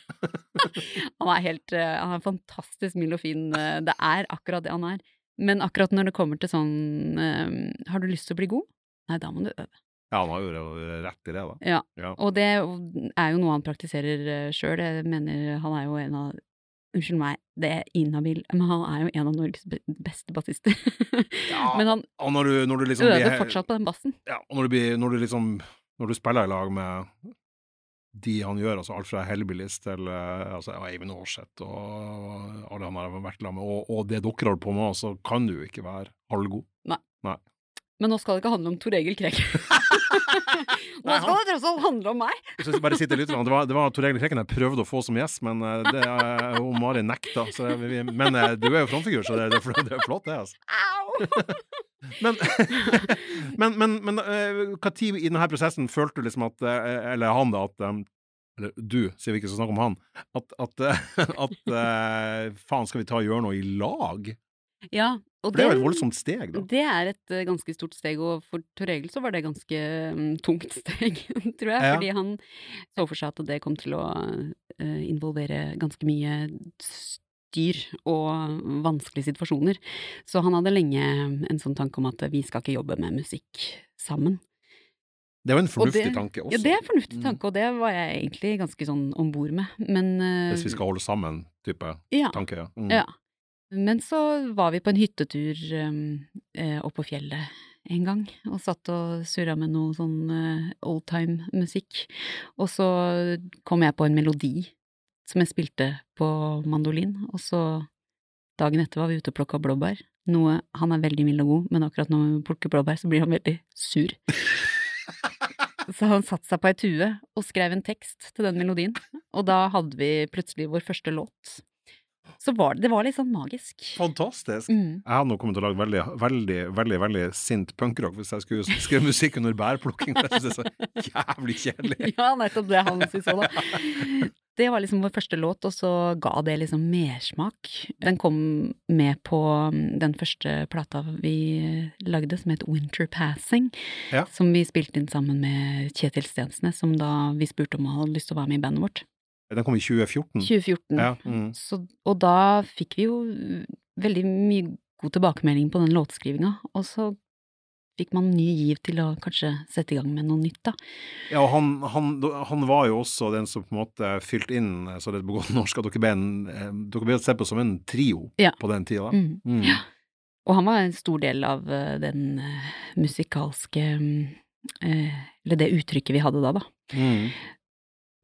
han er helt eh, Han er fantastisk mild og fin. eh, Det er akkurat det han er. Men akkurat når det kommer til sånn um, Har du lyst til å bli god? Nei, da må du øve. Ja, han har jo rett i det, da. Ja. Ja. Og det er jo noe han praktiserer sjøl. Jeg mener han er jo en av Unnskyld meg, det er inhabil, men han er jo en av Norges beste bassister. Ja, men han Og når du, når du liksom øver blir- fortsatt på den bassen. Ja, og når du, blir, når du liksom Når du spiller i lag med de han gjør, altså alt fra Hellbillies til eh, altså, Eivind Aarseth og alle han har vært sammen med, og, og det dere holder på med, så kan du jo ikke være halvgod. Men nå skal det ikke handle om Tor Egil Krek. nå skal det tross alt handle om meg! Bare sitte litt, det var, det var Tor Egil Kreken jeg prøvde å få som gjest, men eh, det, eh, hun Mari nekta. Så vi, men eh, du er jo frontfigur, så det, det, det er flott, det. altså. Au! Men, men, men, men hva tid i denne prosessen følte du liksom at Eller han, da, at Eller du, sier vi ikke skal snakke om han. At, at, at eh, faen, skal vi ta og gjøre noe i lag? Ja, og det er jo et voldsomt steg, da. Det er et eh, ganske stort steg, og for Tor Egil så var det ganske mm, tungt steg, tror jeg. Ja. Fordi han så for seg at det kom til å eh, involvere ganske mye styr og vanskelige situasjoner. Så han hadde lenge en sånn tanke om at vi skal ikke jobbe med musikk sammen. Det er jo en fornuftig det- tanke også. Ja, det er en fornuftig Mm. tanke, og det var jeg egentlig ganske sånn om bord med, men uh, Hvis vi skal holde sammen, type ja. tanke. Ja. Mm. Ja. Men så var vi på en hyttetur um, eh, opp på fjellet en gang, og satt og surra med noe sånn eh, oldtime-musikk. Og så kom jeg på en melodi som jeg spilte på mandolin, og så dagen etter var vi ute og plukka blåbær. Noe Han er veldig mild og god, men akkurat når vi plukker blåbær, så blir han veldig sur. Så han satte seg på ei tue og skrev en tekst til den melodien, og da hadde vi plutselig vår første låt. Så var det, det var litt sånn magisk. Fantastisk. Mm. Jeg hadde nå kommet til å lage veldig, veldig, veldig veldig sint punkrock hvis jeg skulle skrevet musikk under bærplukking. Det Jeg synes det er så jævlig kjedelig. Ja, nettopp det han syntes òg, da. Det var liksom vår første låt, og så ga det liksom mersmak. Den kom med på mm, den første plata vi lagde, som het Winter Passing. Ja. Som vi spilte inn sammen med Kjetil Stensnes, som da vi spurte om han hadde lyst til å være med i bandet vårt. Den kom i 2014. 2014. Ja, mm. Så, og da fikk vi jo veldig mye god tilbakemelding på den låtskrivinga, og så fikk man ny giv til å kanskje sette i gang med noe nytt, da. Ja, og han, han, han var jo også den som på en måte fylte inn, så det er på godt norsk, at dere ble, en, eh, dere ble sett på som en trio Ja. på den tida. Mm. Mm. Ja. Og han var en stor del av eh, den eh, musikalske mm, Eller det uttrykket vi hadde da, da. Mm.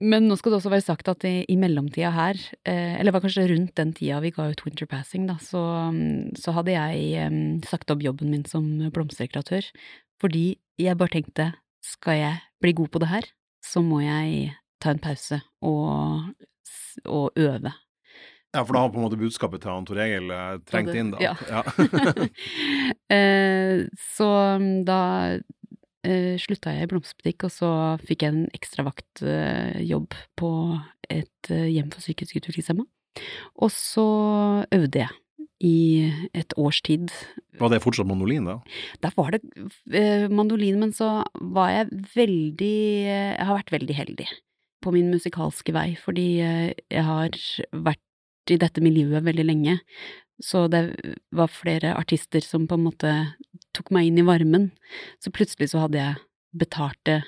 Men nå skal det også være sagt at i, i mellomtida her, eh, eller var kanskje rundt den tida vi ga ut Winter Passing, da, så, mm, så hadde jeg eh, sagt opp jobben min som blomsterdekoratør. Fordi jeg bare tenkte, skal jeg bli god på det her, så må jeg ta en pause og, og øve. Ja, for da har på en måte budskapet til Tor Egil eh, trengt inn, da. ja. Ja. Eh, så mm, da eh, slutta jeg i blomsterbutikk, og så fikk jeg en ekstravaktjobb på et eh, hjem for psykisk utviklingshemma. Og så øvde jeg i et års tid. Var det fortsatt mandolin, da? Der var det eh, mandolin, men så var jeg veldig Jeg har vært veldig heldig på min musikalske vei, fordi eh, jeg har vært i dette miljøet veldig lenge. Så det var flere artister som på en måte tok meg inn i varmen. Så plutselig så hadde jeg betalte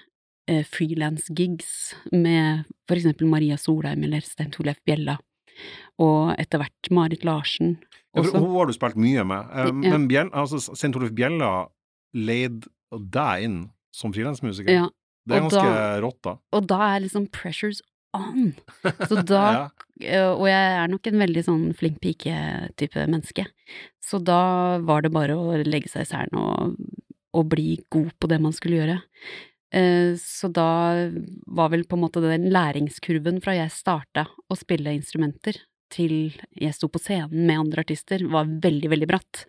eh, frilans-gigs med for eksempel Maria Solheim eller Stein Torleif Bjella, og etter hvert Marit Larsen. Ja. Hun har du spilt mye med. um, Ja. Men Bjell, altså, Stein Torleif Bjella leide deg inn som frilansmusiker. Ja, det er ganske da- rått, da. og da er liksom pressures on. Så da. Eh, Og jeg er nok en veldig sånn flink pike-type menneske. Så da var det bare å legge seg i selen og, og bli god på det man skulle gjøre. Eh, Så da var vel på en måte den læringskurven fra jeg starta å spille instrumenter til jeg sto på scenen med andre artister, var veldig, veldig bratt.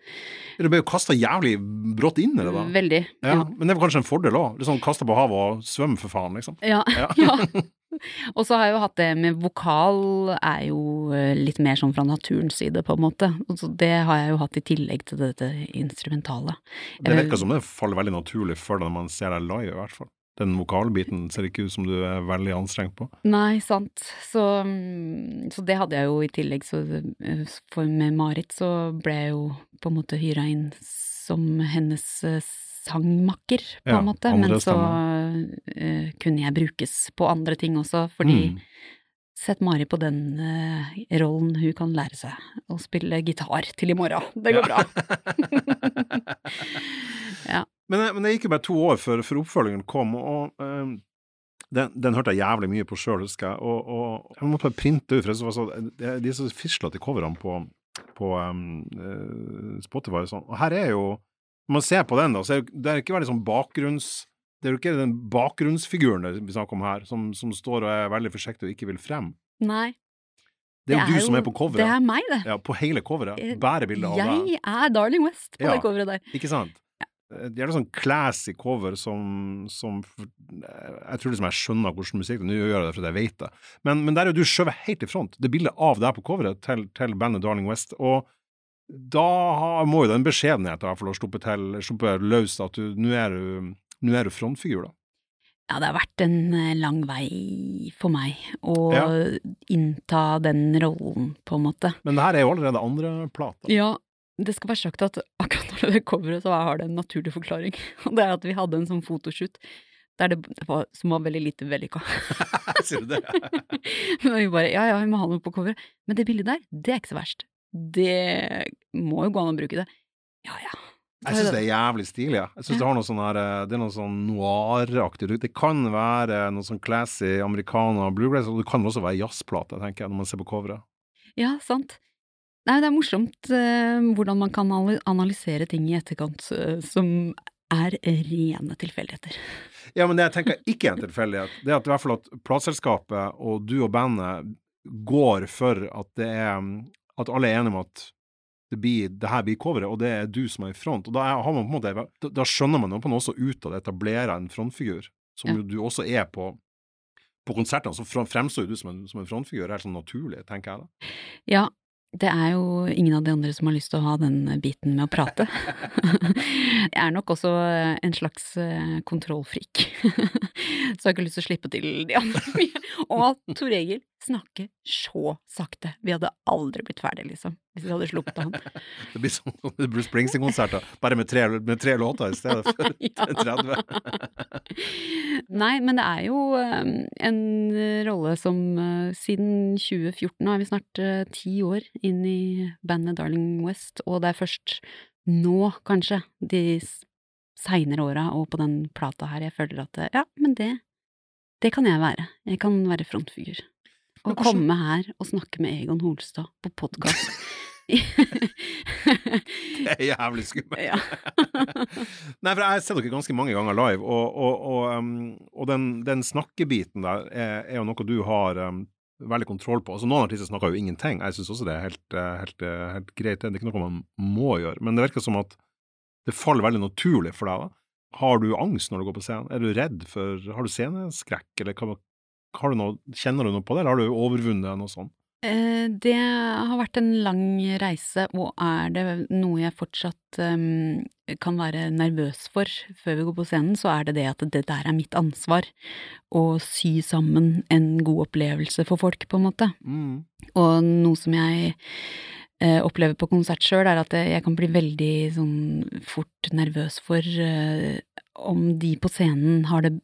Du ble jo kasta jævlig brått inn i det, da. Veldig. Ja, Ja. Men det var kanskje en fordel òg? Liksom kasta på havet og svøm, for faen, liksom. Ja. Ja. Og så har jeg jo hatt det med vokal, er jo eh, litt mer sånn fra naturens side, på en måte. Så det har jeg jo hatt i tillegg til dette instrumentale. Det virker som det faller veldig naturlig for deg når man ser deg live, i hvert fall. Den vokalbiten ser ikke ut som du er veldig anstrengt på. Nei, sant. Så, mm, så det hadde jeg jo i tillegg, så eh, for med Marit så ble jeg jo på en måte hyra inn som hennes eh, sangmakker, på en måte. Men så uh, kunne jeg brukes på andre ting også, fordi Mm. Sett Mari på den uh, rollen, hun kan lære seg å spille gitar til i morgen. Det går bra. Ja. Men, men det gikk jo bare to år før, før oppfølgingen kom, og eh, den, den hørte jeg jævlig mye på sjøl, husker jeg. Og, og jeg måtte bare printe ut, for det var så, de er så fislete coverne på, på um, Spotify og sånn. Og her er jo man ser på den, da, så er det, det er ikke veldig sånn bakgrunns... Det er jo ikke den bakgrunnsfiguren vi snakker om her, som, som står og er veldig forsiktig og ikke vil frem. Nei. Det er jo du som er på coveret. Det er meg, det. Ja, på hele coveret. Eh, Bærer bildet av deg. Jeg er Darling West på Ja. det coveret der. Ikke sant? Det er noe sånn classy cover som, som Jeg tror liksom jeg skjønner hvordan musikk det er, Nå gjør jeg det fordi jeg vet det. Men, men der er jo du skjøvet helt i front. Det er bildet av deg på coveret til, til bandet Darling West. Og da må jo den beskjedenheten i hvert fall ha sluppet til, sluppet løs at du nå er du nå er du frontfigur, da. Ja, det har vært en eh, lang vei for meg å Ja. innta den rollen, på en måte. Men det her er jo allerede andre plata. Ja, det skal være sagt at akkurat når det kommer, det coveret, så har det en naturlig forklaring. Og det er at vi hadde en sånn fotoshoot der det var, som var veldig lite vellykka. Sier du det? Men vi bare ja ja, vi må ha noe på coveret. Men det bildet der, det er ikke så verst. Det må jo gå an å bruke det. Ja ja. Jeg syns det er jævlig stilig. Ja. Jeg synes det har noe sånn her eh, Det er noe sånn noiraktig Det kan være noe sånn classy americana bluegrass, og det kan også være jazzplate, tenker jeg, når man ser på coveret. Ja, sant. Nei, det er morsomt eh, hvordan man kan analysere ting i etterkant eh, som er rene tilfeldigheter. Ja, men det jeg tenker ikke er en tilfeldighet, det er at i hvert fall at plateselskapet og du og bandet går for at det er At alle er enige om at det, blir, det her blir coveret, og det er du som er i front. Og da, har man på en måte, da, da skjønner man jo på en måte også ut av det, etablerer en frontfigur, som Ja. jo du også er på på konsertene, så fremstår du som en, som en frontfigur, helt sånn naturlig, tenker jeg da. Ja, det er jo ingen av de andre som har lyst til å ha den biten med å prate. Jeg er nok også en slags eh, kontrollfrik, så jeg har ikke lyst til å slippe til de andre mye. Og Tor Egil snakker så sakte. Vi hadde aldri blitt ferdig, liksom, hvis jeg hadde sluppet han. Det blir som Bruce Springsteen-konserter, bare med tre, med tre låter i stedet for Ja. 30. Nei, men det er jo eh, en rolle som eh, siden 2014, nå er vi snart eh, ti år inn i bandet Darling West, og det er først nå, kanskje, de seinere åra og på den plata her, jeg føler at eh, ja, men det, det kan jeg være. Jeg kan være frontfigur. Å komme her og snakke med Egon Holstad på podkast. Det er jævlig skummelt. ja. Nei, for jeg har sett dere ganske mange ganger live, og, og, og, um, og den, den snakkebiten der er, er jo noe du har um, veldig kontroll på. Altså Noen artister snakker jo ingenting, jeg syns også det er helt, eh, helt, eh, helt, greit, det er ikke noe man må gjøre. Men det virker som at det faller veldig naturlig for deg. da. Har du angst når du går på scenen? Er du redd for Har du sceneskrekk, eller hva, har du noe, kjenner du noe på det, eller har du overvunnet noe sånt? Eh, det har vært en lang reise, og er det noe jeg fortsatt um, kan være nervøs for før vi går på scenen, så er det det at det der er mitt ansvar. Å sy sammen en god opplevelse for folk, på en måte. Mm. Og noe som jeg uh, opplever på konsert sjøl, er at jeg kan bli veldig sånn fort nervøs for uh, om de på scenen har det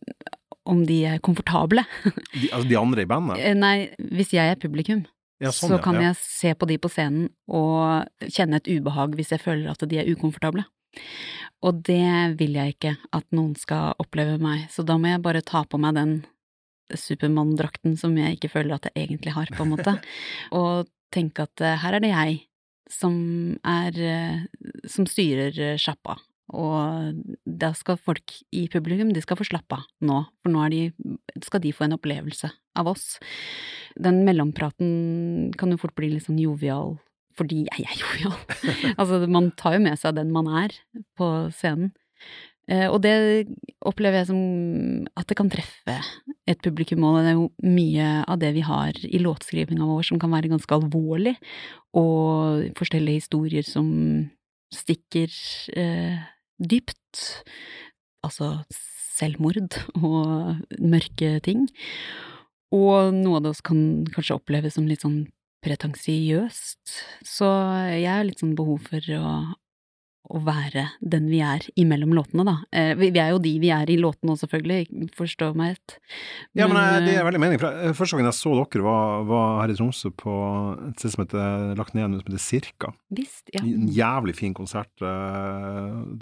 om de er komfortable. de, altså de andre i bandet? Nei, hvis jeg er publikum. Ja, sånn, så kan ja. jeg se på de på scenen og kjenne et ubehag hvis jeg føler at de er ukomfortable. Og det vil jeg ikke at noen skal oppleve meg, så da må jeg bare ta på meg den Supermann-drakten som jeg ikke føler at jeg egentlig har, på en måte, og tenke at uh, her er det jeg som er uh, som styrer uh, sjappa, og da skal folk i publikum, de skal få slappe av nå, for nå de, skal de få en opplevelse av oss. Den mellompraten kan jo fort bli litt sånn jovial, fordi jeg er jovial. altså, man tar jo med seg den man er på scenen. Eh, og det opplever jeg som at det kan treffe et publikum, og det er jo mye av det vi har i låtskrivinga vår som kan være ganske alvorlig, og forskjellige historier som stikker eh, dypt. Altså selvmord og mørke ting. Og noe av det også kan kanskje oppleves som litt sånn pretensiøst. Så jeg har litt sånn behov for å, å være den vi er imellom låtene, da. Eh, vi er jo de vi er i låtene òg, selvfølgelig, forstå meg rett. Ja, men eh, det er veldig mening. Eh, første gangen jeg så dere, var, var her i Tromsø på et sted som heter lagt ned noe som heter Cirka. Visst, ja. En jævlig fin konsert. Det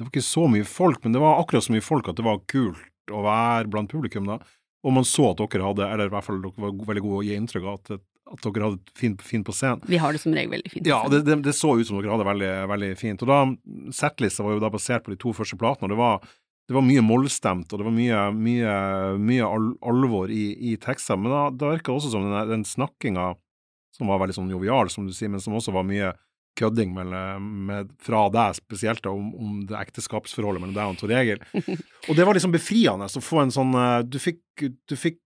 var ikke så mye folk, men det var akkurat så mye folk at det var kult å være blant publikum da. Og man så at dere hadde, eller i hvert fall dere var veldig gode å gi inntrykk av at, at dere hadde det fint, fint, på scenen. Vi har det som regel veldig fint. Ja, det, det, det, så ut som dere hadde det veldig, veldig fint. Og da, Settlista var jo da basert på de to første platene, og det var, det var mye mollstemt, og det var mye, mye, mye al alvor i, i tekster. Men da, da virka det også som den, den snakkinga, som var veldig sånn jovial, som du sier, men som også var mye kødding med, med, fra deg spesielt, om, om, det ekteskapsforholdet mellom deg og Tor Egil. Og det var liksom befriende å få en sånn eh, Du fikk, du fikk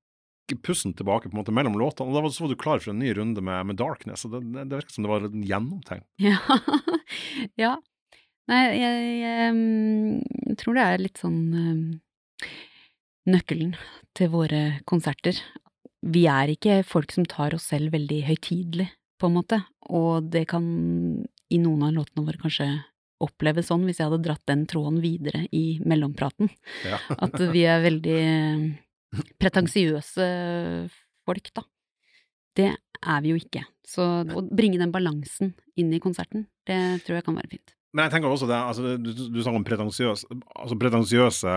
pusten tilbake på en måte mellom låtene, og da var, så var du klar for en ny runde med, med Darkness, og det, det, det virket som det var gjennomtenkt. Ja. ja. Nei, jeg, jeg, jeg, tror det er litt sånn um, nøkkelen til våre konserter. Vi er ikke folk som tar oss selv veldig høytidelig på en måte, og det kan i noen av låtene våre kanskje oppleves sånn hvis jeg hadde dratt den tråden videre i mellompraten. Ja. At vi er veldig pretensiøse folk, da. Det er vi jo ikke. Så å bringe den balansen inn i konserten, det tror jeg kan være fint. Men jeg tenker også det, altså, du, du snakker om pretensiøs. Altså, pretensiøse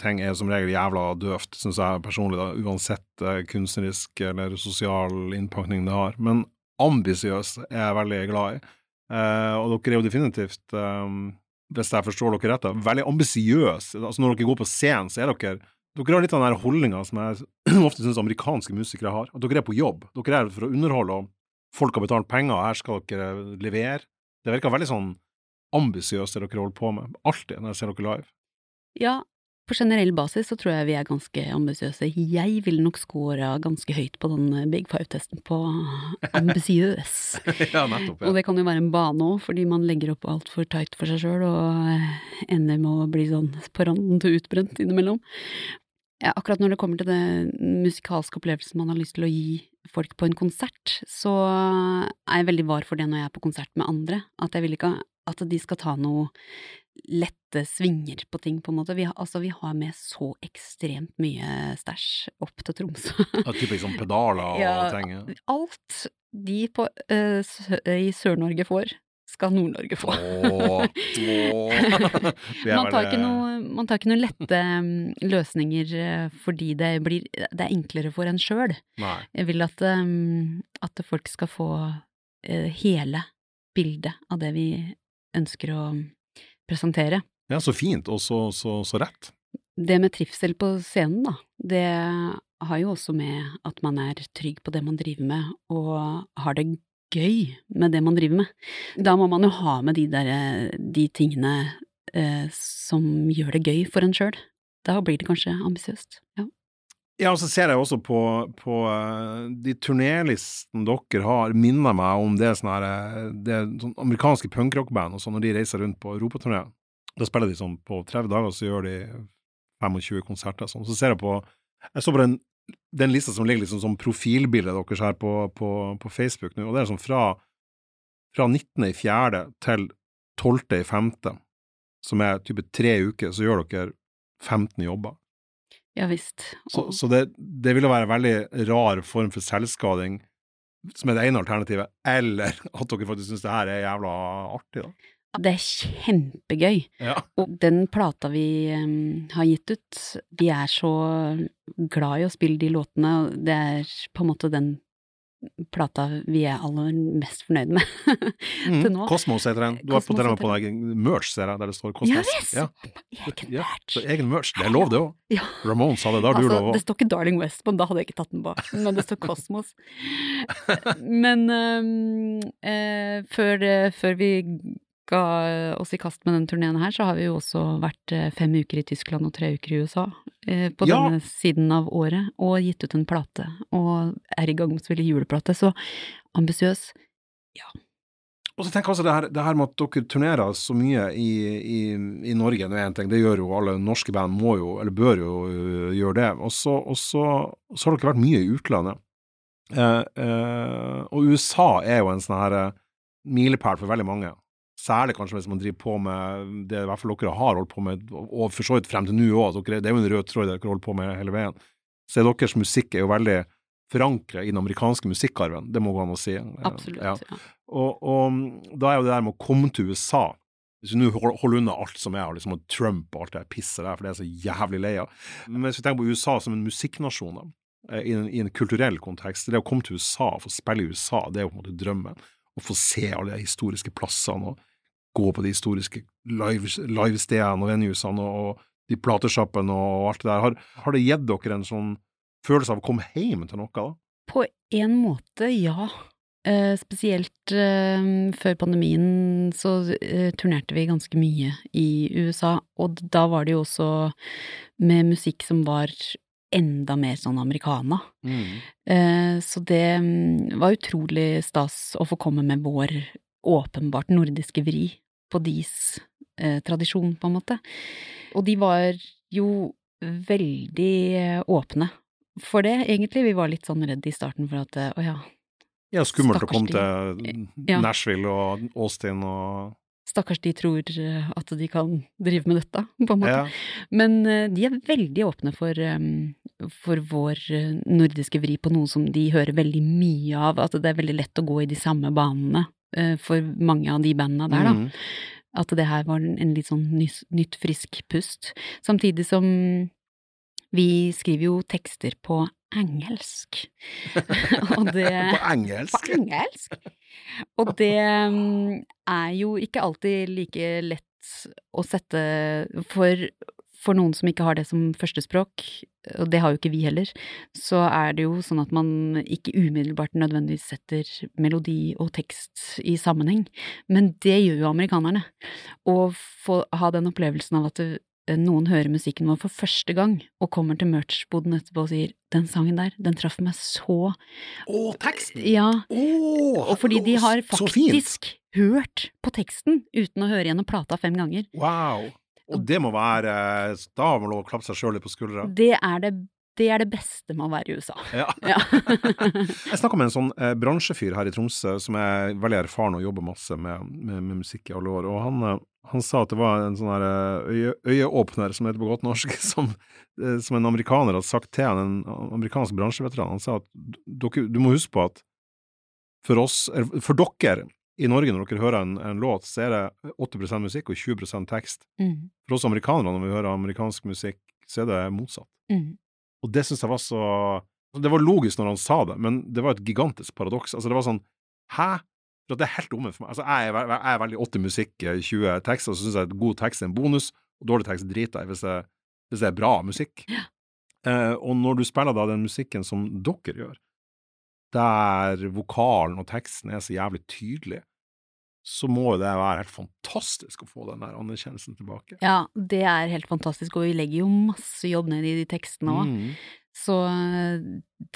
ting er som regel jævla døvt, syns jeg personlig, da, uansett uh, kunstnerisk eller sosial innpakning det har. Men ambisiøs er jeg veldig glad i. Uh, og dere er jo definitivt, um, hvis jeg forstår dere rett, veldig ambisiøse. Altså, når dere går på scenen, så er dere dere har litt av den holdninga som jeg ofte syns amerikanske musikere har. At dere er på jobb. Dere er for å underholde, og folk har betalt penger, og her skal dere levere. Det virker veldig sånn ambisiøst det dere holder på med, alltid, når jeg ser dere live. Ja, på generell basis så tror jeg vi er ganske ambisiøse. Jeg ville nok scora ganske høyt på den eh, Big Five-testen på ambisiøs. ja, nettopp, ja. Og det kan jo være en bane òg, fordi man legger opp altfor tight for seg sjøl og ender med å bli sånn på randen til utbrent innimellom. Ja, akkurat når det kommer til det musikalske opplevelsen man har lyst til å gi folk på en konsert, så er jeg veldig var for det når jeg er på konsert med andre. At jeg vil ikke at de skal ta noe lette svinger på ting, på en måte. Vi har, altså, vi har med så ekstremt mye stæsj opp til Tromsø. ja, typisk sånn pedaler og ja, ting? Alt de på, uh, i Sør-Norge får, skal Nord-Norge få. Åh, åh. man, tar ikke noe, man tar ikke noen lette um, løsninger uh, fordi det, blir, det er enklere for en sjøl. Jeg vil at, um, at, folk skal få uh, hele bildet av det vi ønsker å presentere. Ja, så fint, og så, så, så rett. det med trivsel på scenen, da, det har jo også med at man er trygg på det man driver med, og har det gøy med det man driver med. Da må man jo ha med de der, de tingene eh, som gjør det gøy for en sjøl. Da blir det kanskje ambisiøst. Ja. Ja, og så ser jeg også på, på uh, de turnélistene dere har, minner meg om det sånne, her, eh, det sånn amerikanske punkrockband og sånn, når de reiser rundt på europaturné. Da spiller de sånn på 30 dager, og så gjør de 25 konserter sånn. Så ser jeg på Jeg så på den, den lista som ligger liksom som profilbildet deres her på, på, på, Facebook nå, og det er sånn fra, fra 19.4. til 12.5., som er type tre uker, så gjør dere 15 jobber. Ja visst. Så, så det, det vil jo være en veldig rar form for selvskading, som er det ene alternativet, eller at dere faktisk syns det her er jævla artig, da. Det er kjempegøy. Ja. Og den plata vi um, har gitt ut, vi er så glad i å spille de låtene, og det er på en måte den plata vi er aller mest fornøyd med til mm, nå. Kosmos heter den. Du har på, på deg merch, ser jeg, der det står Kosmos. Ja visst! Ja. Egen Ja, merch. så egen merch. Det er lov, det òg. Ja. Ramones hadde det, da har du lov lov det òg. står ikke Darling West på den, da hadde jeg ikke tatt den på, men det står Kosmos. Men um, uh, før, uh, før vi ga oss i kast med den turneen her, så har vi jo også vært eh, fem uker i Tyskland og tre uker i USA eh, på Ja. denne siden av året, og gitt ut en plate, og er i gang med å spille juleplate, så ambisiøs. Og så jeg også det her, det her med at dere turnerer så mye i, i, i Norge, det er én ting, det gjør jo alle norske band, må jo, eller bør jo gjøre det. Og så, og så, så har dere vært mye i utlandet. Eh, eh, og USA er jo en sånn her eh, milepæl for veldig mange. Særlig kanskje hvis man driver på med det i hvert fall dere har holdt på med, og og for så vidt frem til nå òg, det er jo en rød tråd dere holdt på med hele veien. Så er deres musikk er jo veldig forankret i den amerikanske musikkarven, det må gå an å si. Absolutt. Ja. Ja. Og, og da er jo det der med å komme til USA Hvis vi nå hold- holder unna alt som er, liksom og Trump og alt det pisset der, for det er så jævlig lei av. Men hvis vi tenker på USA som en musikknasjon, da, eh, i en, i en kulturell kontekst, det å komme til USA, få spille i USA, det er jo på en måte drømmen. Å få se alle de historiske plassene og gå på de historiske live- livestedene og venuesene og, og de platesjappene og alt det der. Har, har det gitt dere en sånn følelse av å komme hjem til noe, da? På en måte, ja. Eh, spesielt eh, før pandemien så eh, turnerte vi ganske mye i USA, og da var det jo også med musikk som var enda mer sånn americana. Eh, så det mm, var utrolig stas å få komme med vår åpenbart nordiske vri på deres eh, tradisjon, på en måte. Og de var jo veldig eh, åpne for det, egentlig. Vi var litt sånn redd i starten for at eh, å ja, Ja, skummelt å komme til Nashville og Austin og stakkars de tror eh, at de kan drive med dette, på en måte. ja. Men eh, de er veldig åpne for, for vår eh, nordiske vri på noe som de hører veldig mye av, at det er veldig lett å gå i de samme banene eh, for mange av de bandene der, da. Mm. At det her var en litt sånn nys, nytt, frisk pust. Samtidig som vi skriver jo tekster på engelsk. Og det På engelsk? På engelsk! Og det mm, er jo ikke alltid like lett å sette for, for noen som ikke har det som førstespråk, og det har jo ikke vi heller, så er det jo sånn at man ikke umiddelbart nødvendigvis setter melodi og tekst i sammenheng. Men det gjør jo amerikanerne. Å få ha den opplevelsen av at det, noen hører musikken vår for første gang, og kommer til merch-boden etterpå og sier 'den sangen der, den traff meg så' Å, teksten! Ja, Å, og fordi de har faktisk hørt på teksten uten å høre gjennom plata fem ganger. Wow! Og det må være Da har man lov å klappe seg sjøl litt på skuldra. Det er det, det er det beste med å være i USA. Ja. Ja. Jeg snakka med en sånn eh, bransjefyr her i Tromsø som er veldig erfaren og jobber masse med, med, med musikk i alle år, og han, eh, han sa at det var en sånn her eh, øye, øyeåpner, som heter på godt norsk, som, eh, som en amerikaner hadde sagt til han, en amerikansk bransjeveteran. Han sa at du må huske på at for oss, for dere i Norge, når dere hører en, en låt, så er det 80% musikk og 20 tekst. Mm, For oss amerikanere, når vi hører amerikansk musikk, så er det motsatt. mm. Og det syns jeg var så Det var logisk når han sa det, men det var et gigantisk paradoks. Altså, det var sånn Hæ? For det er helt omvendt for meg. Altså, jeg er, jeg er veldig 80 musikk, eh, 20 tekster, og så syns jeg at god tekst er en bonus, og dårlig tekst driter jeg hvis det er bra musikk. Ja. Eh, og når du spiller da den musikken som dere gjør, der vokalen og teksten er så jævlig tydelig, så må jo det være helt fantastisk å få den der anerkjennelsen tilbake. Ja, det er helt fantastisk, og vi legger jo masse jobb ned i de tekstene òg. Mm. Så eh,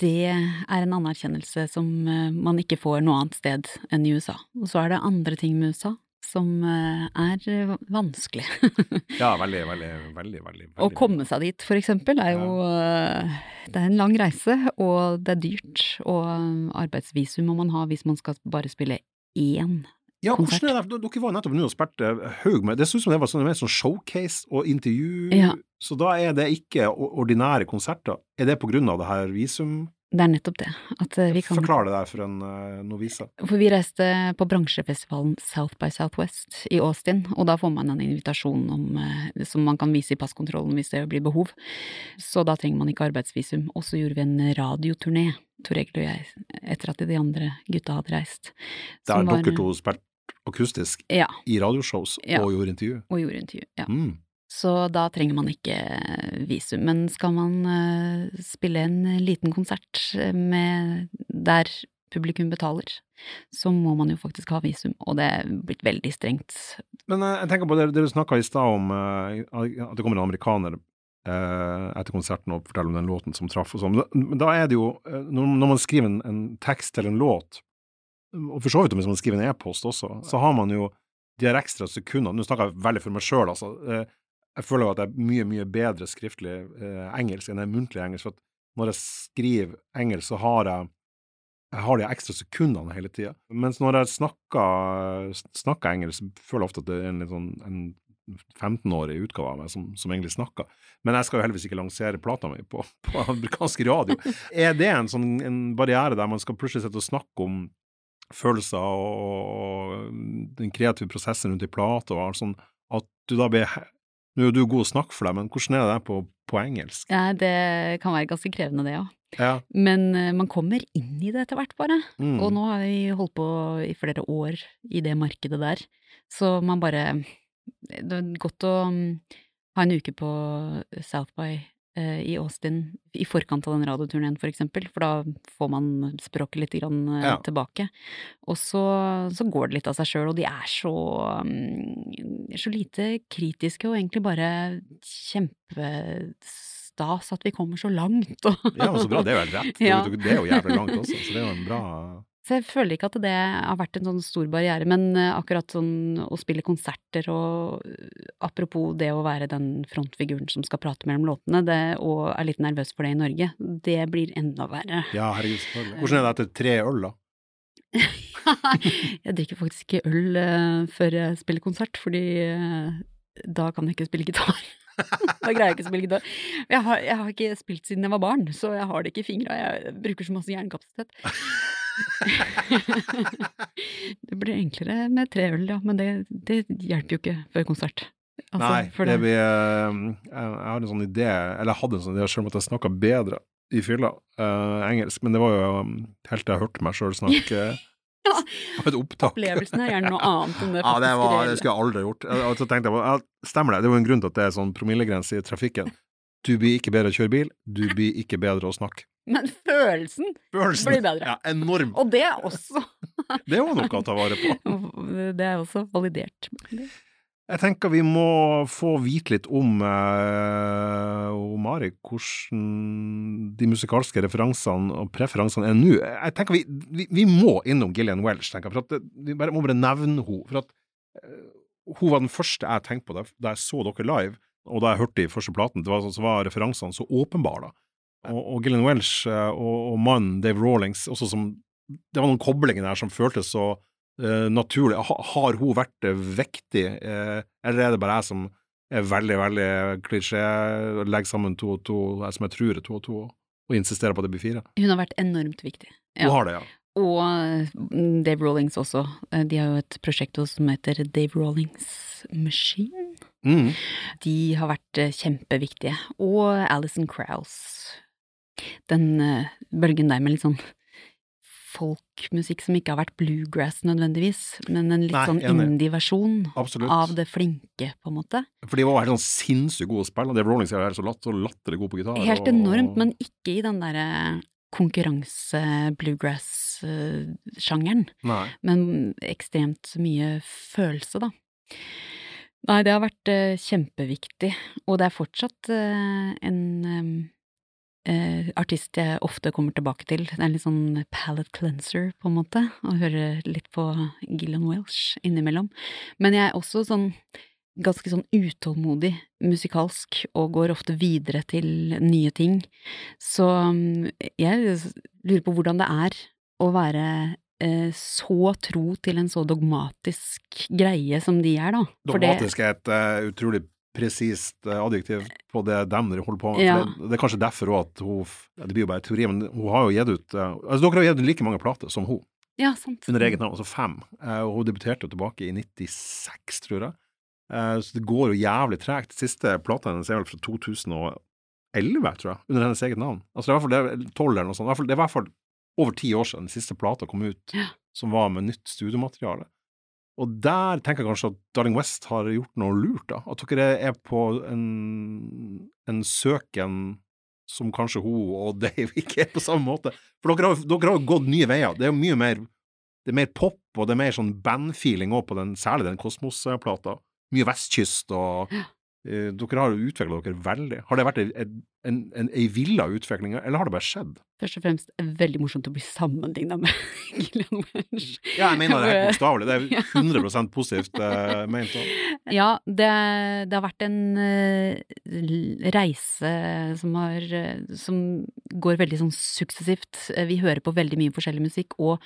det er en anerkjennelse som eh, man ikke får noe annet sted enn i USA. Og så er det andre ting med USA som eh, er vanskelig. Ja, veldig, veldig, veldig, veldig. Å komme seg dit, for eksempel, er jo eh, Det er en lang reise, og det er dyrt. Og eh, arbeidsvisum må man ha hvis man skal bare spille én. Ja, konsert. hvordan er det? Dere var nettopp nå og spilte haug med Det så ut som det var sånn, mer sånn showcase og intervju, Ja. så da er det ikke ordinære konserter. Er det på grunn av det her visum? Det er nettopp det. At eh, vi kan Forklar det der for en uh, novise. For vi reiste på bransjefestivalen South by Southwest i Austin, og da får man en invitasjon om, uh, som man kan vise i passkontrollen hvis det blir behov. Så da trenger man ikke arbeidsvisum. Og så gjorde vi en radioturné, Tor Egil og jeg, etter at de andre gutta hadde reist. Der er dere to spilte akustisk Ja, i radioshows Ja. og gjorde intervju. og gjorde intervju. Ja. Mm. Så da trenger man ikke visum. Men skal man eh, spille en liten konsert med, der publikum betaler, så må man jo faktisk ha visum, og det er blitt veldig strengt. Men eh, jeg tenker på det du snakka i stad om eh, at det kommer en amerikaner eh, etter konserten og forteller om den låten som traff og sånn. Men da- er det jo eh, Når, man skriver en, en tekst eller en låt, og for så vidt hvis man skriver en e-post også, så har man jo de her ekstra sekundene Nå snakker jeg veldig for meg sjøl, altså. Jeg føler jo at jeg er mye, mye bedre skriftlig eh, engelsk enn jeg er muntlig engelsk. For at når jeg skriver engelsk, så har jeg jeg har de ekstra sekundene hele tida. Mens når jeg snakker, snakker engelsk, føler jeg ofte at det er en litt sånn en 15-årig utgave av meg som, som egentlig snakker. Men jeg skal jo heldigvis ikke lansere plata mi på, på amerikansk radio. Er det en sånn en barriere der man skal plutselig sitte og snakke om følelser og, og den kreative prosessen rundt ei plate, og alt sånn, at du da blir Nå er du god å snakke for deg, men hvordan er det på, på engelsk? Ja, det kan være ganske krevende, det òg. Ja. Men eh, man kommer inn i det etter hvert, bare. Mm. Og nå har vi holdt på i flere år i det markedet der, så man bare Det er godt å mm, ha en uke på South by i Austin i forkant av den radioturneen, for eksempel, for da får man språket litt grann, eh, Ja. tilbake. Og så, så går det litt av seg sjøl, og de er så, mm, så lite kritiske, og egentlig bare kjempestas at vi kommer så langt. Og Ja, men så bra. Det er jo helt rett. Ja. Det er jo jævlig langt også, så det er jo en bra Så jeg føler ikke at det har vært en sånn stor barriere, men eh, akkurat sånn å spille konserter og eh, apropos det å være den frontfiguren som skal prate mellom låtene, det, og er litt nervøs for det i Norge, det blir enda verre. Ja, herregud, selvfølgelig. Hvordan er det etter tre øl, da? jeg drikker faktisk ikke øl eh, før jeg spiller konsert, fordi da kan jeg ikke spille gitar. da greier jeg ikke å spille gitar. Jeg har, jeg har ikke spilt siden jeg var barn, så jeg har det ikke i fingra. Jeg bruker så masse hjernekapasitet. det blir enklere med tre øl, ja, men det, det hjelper jo ikke før konsert. Altså, Nei, det blir eh, Jeg jeg har en sånn idé, eller jeg hadde en sånn idé selv om at jeg snakka bedre i fylla uh, engelsk, men det var jo um, helt til jeg hørte meg sjøl snakke Ja. et opptak. Opplevelsen er gjerne noe annet enn det Ja, det, var, det skulle jeg aldri gjort. Og så tenkte jeg ja, stemmer det, det er jo en grunn til at det er sånn promillegrense i trafikken. Du blir ikke bedre å kjøre bil, du blir ikke bedre å snakke. Men følelsen Følelsen blir bedre. Ja, enorm. Og det også Det er jo noe å ta vare på. Det er også validert. Jeg tenker vi må få vite litt om, eh, Mari, hvordan de musikalske referansene og preferansene er nå. Jeg tenker vi, vi, vi må innom Gillian Welch, tenker jeg, for at vi bare, må bare nevne henne. For at uh, hun var den første jeg tenkte på da, jeg så dere live, og da jeg hørte de første platen, det var, så var referansene så åpenbare. da. Og, og Gillian Welch eh, og, og mannen Dave Rawlings, også som, det var noen koblinger der som føltes så uh, naturlig. Ha, har hun vært viktig, vektig, eh, eller er det bare jeg som er veldig, veldig klisjé, legger sammen to og to, jeg som jeg tror er to og to, og insisterer på at det blir fire? Hun har vært enormt viktig. Hun har det, ja. Og mm, Dave Rawlings også. De har jo et prosjekt som heter Dave Rawlings Machine. Mm. De har vært kjempeviktige. Og Alison Krauss. Den eh, bølgen der med litt sånn folkmusikk som ikke har vært bluegrass nødvendigvis, men en litt Nei, sånn indie-versjon av det flinke, på en måte. For de var helt sånn sinnssykt gode å spille. Dave Rollings er jo så, latt, så latterlig god på gitar. Helt og- enormt, men ikke i den derre konkurranse-bluegrass-sjangeren. Men ekstremt mye følelse, da. Nei, det har vært eh, kjempeviktig, og det er fortsatt eh, en eh, artist jeg ofte kommer tilbake til. Det er en litt sånn palate cleanser, på en måte, å høre litt på Gillian Welsh innimellom. Men jeg er også sånn ganske sånn utålmodig musikalsk, og går ofte videre til nye ting. Så mm, jeg lurer på hvordan det er å være eh, så tro til en så dogmatisk greie som de er, da. Dogmatisk er et uh, utrolig presist eh, adjektiv på det dem dere holder på med. Ja. Det, det er kanskje derfor også at hun Det blir jo bare teori, men hun har jo gitt ut eh, Altså, dere har gitt ut like mange plater som hun, Ja, sant. under eget navn, altså fem. Eh, og hun debuterte jo tilbake i 96, tror jeg. Så det går jo jævlig tregt. Siste plata hennes er vel fra 2011, tror jeg, under hennes eget navn. Altså, det er i hvert fall 12 eller noe sånt. Det er i hvert fall over ti år siden den siste plata kom ut, Ja. som var med nytt studiemateriale. Og der tenker jeg kanskje at Darling West har gjort noe lurt, da. At dere er på en, en søken som kanskje hun og Dave ikke er på samme måte. For dere har, dere har jo gått nye veier. Det er jo mye mer det er mer pop, og det er mer sånn bandfeeling òg på den, særlig den Kosmos-plata. Mye vestkyst, og uh, dere har jo utvikla dere veldig. Har det vært et, en, en, en, ei villa utvikling, eller har det bare skjedd? Først og fremst veldig morsomt å bli sammenligna med Gillian Welsh. Ja, jeg mener det helt bokstavelig. Det er 100% positivt uh, ment. Ja, det, det har vært en uh, reise som har uh, Som går veldig sånn suksessivt. Vi hører på veldig mye forskjellig musikk, og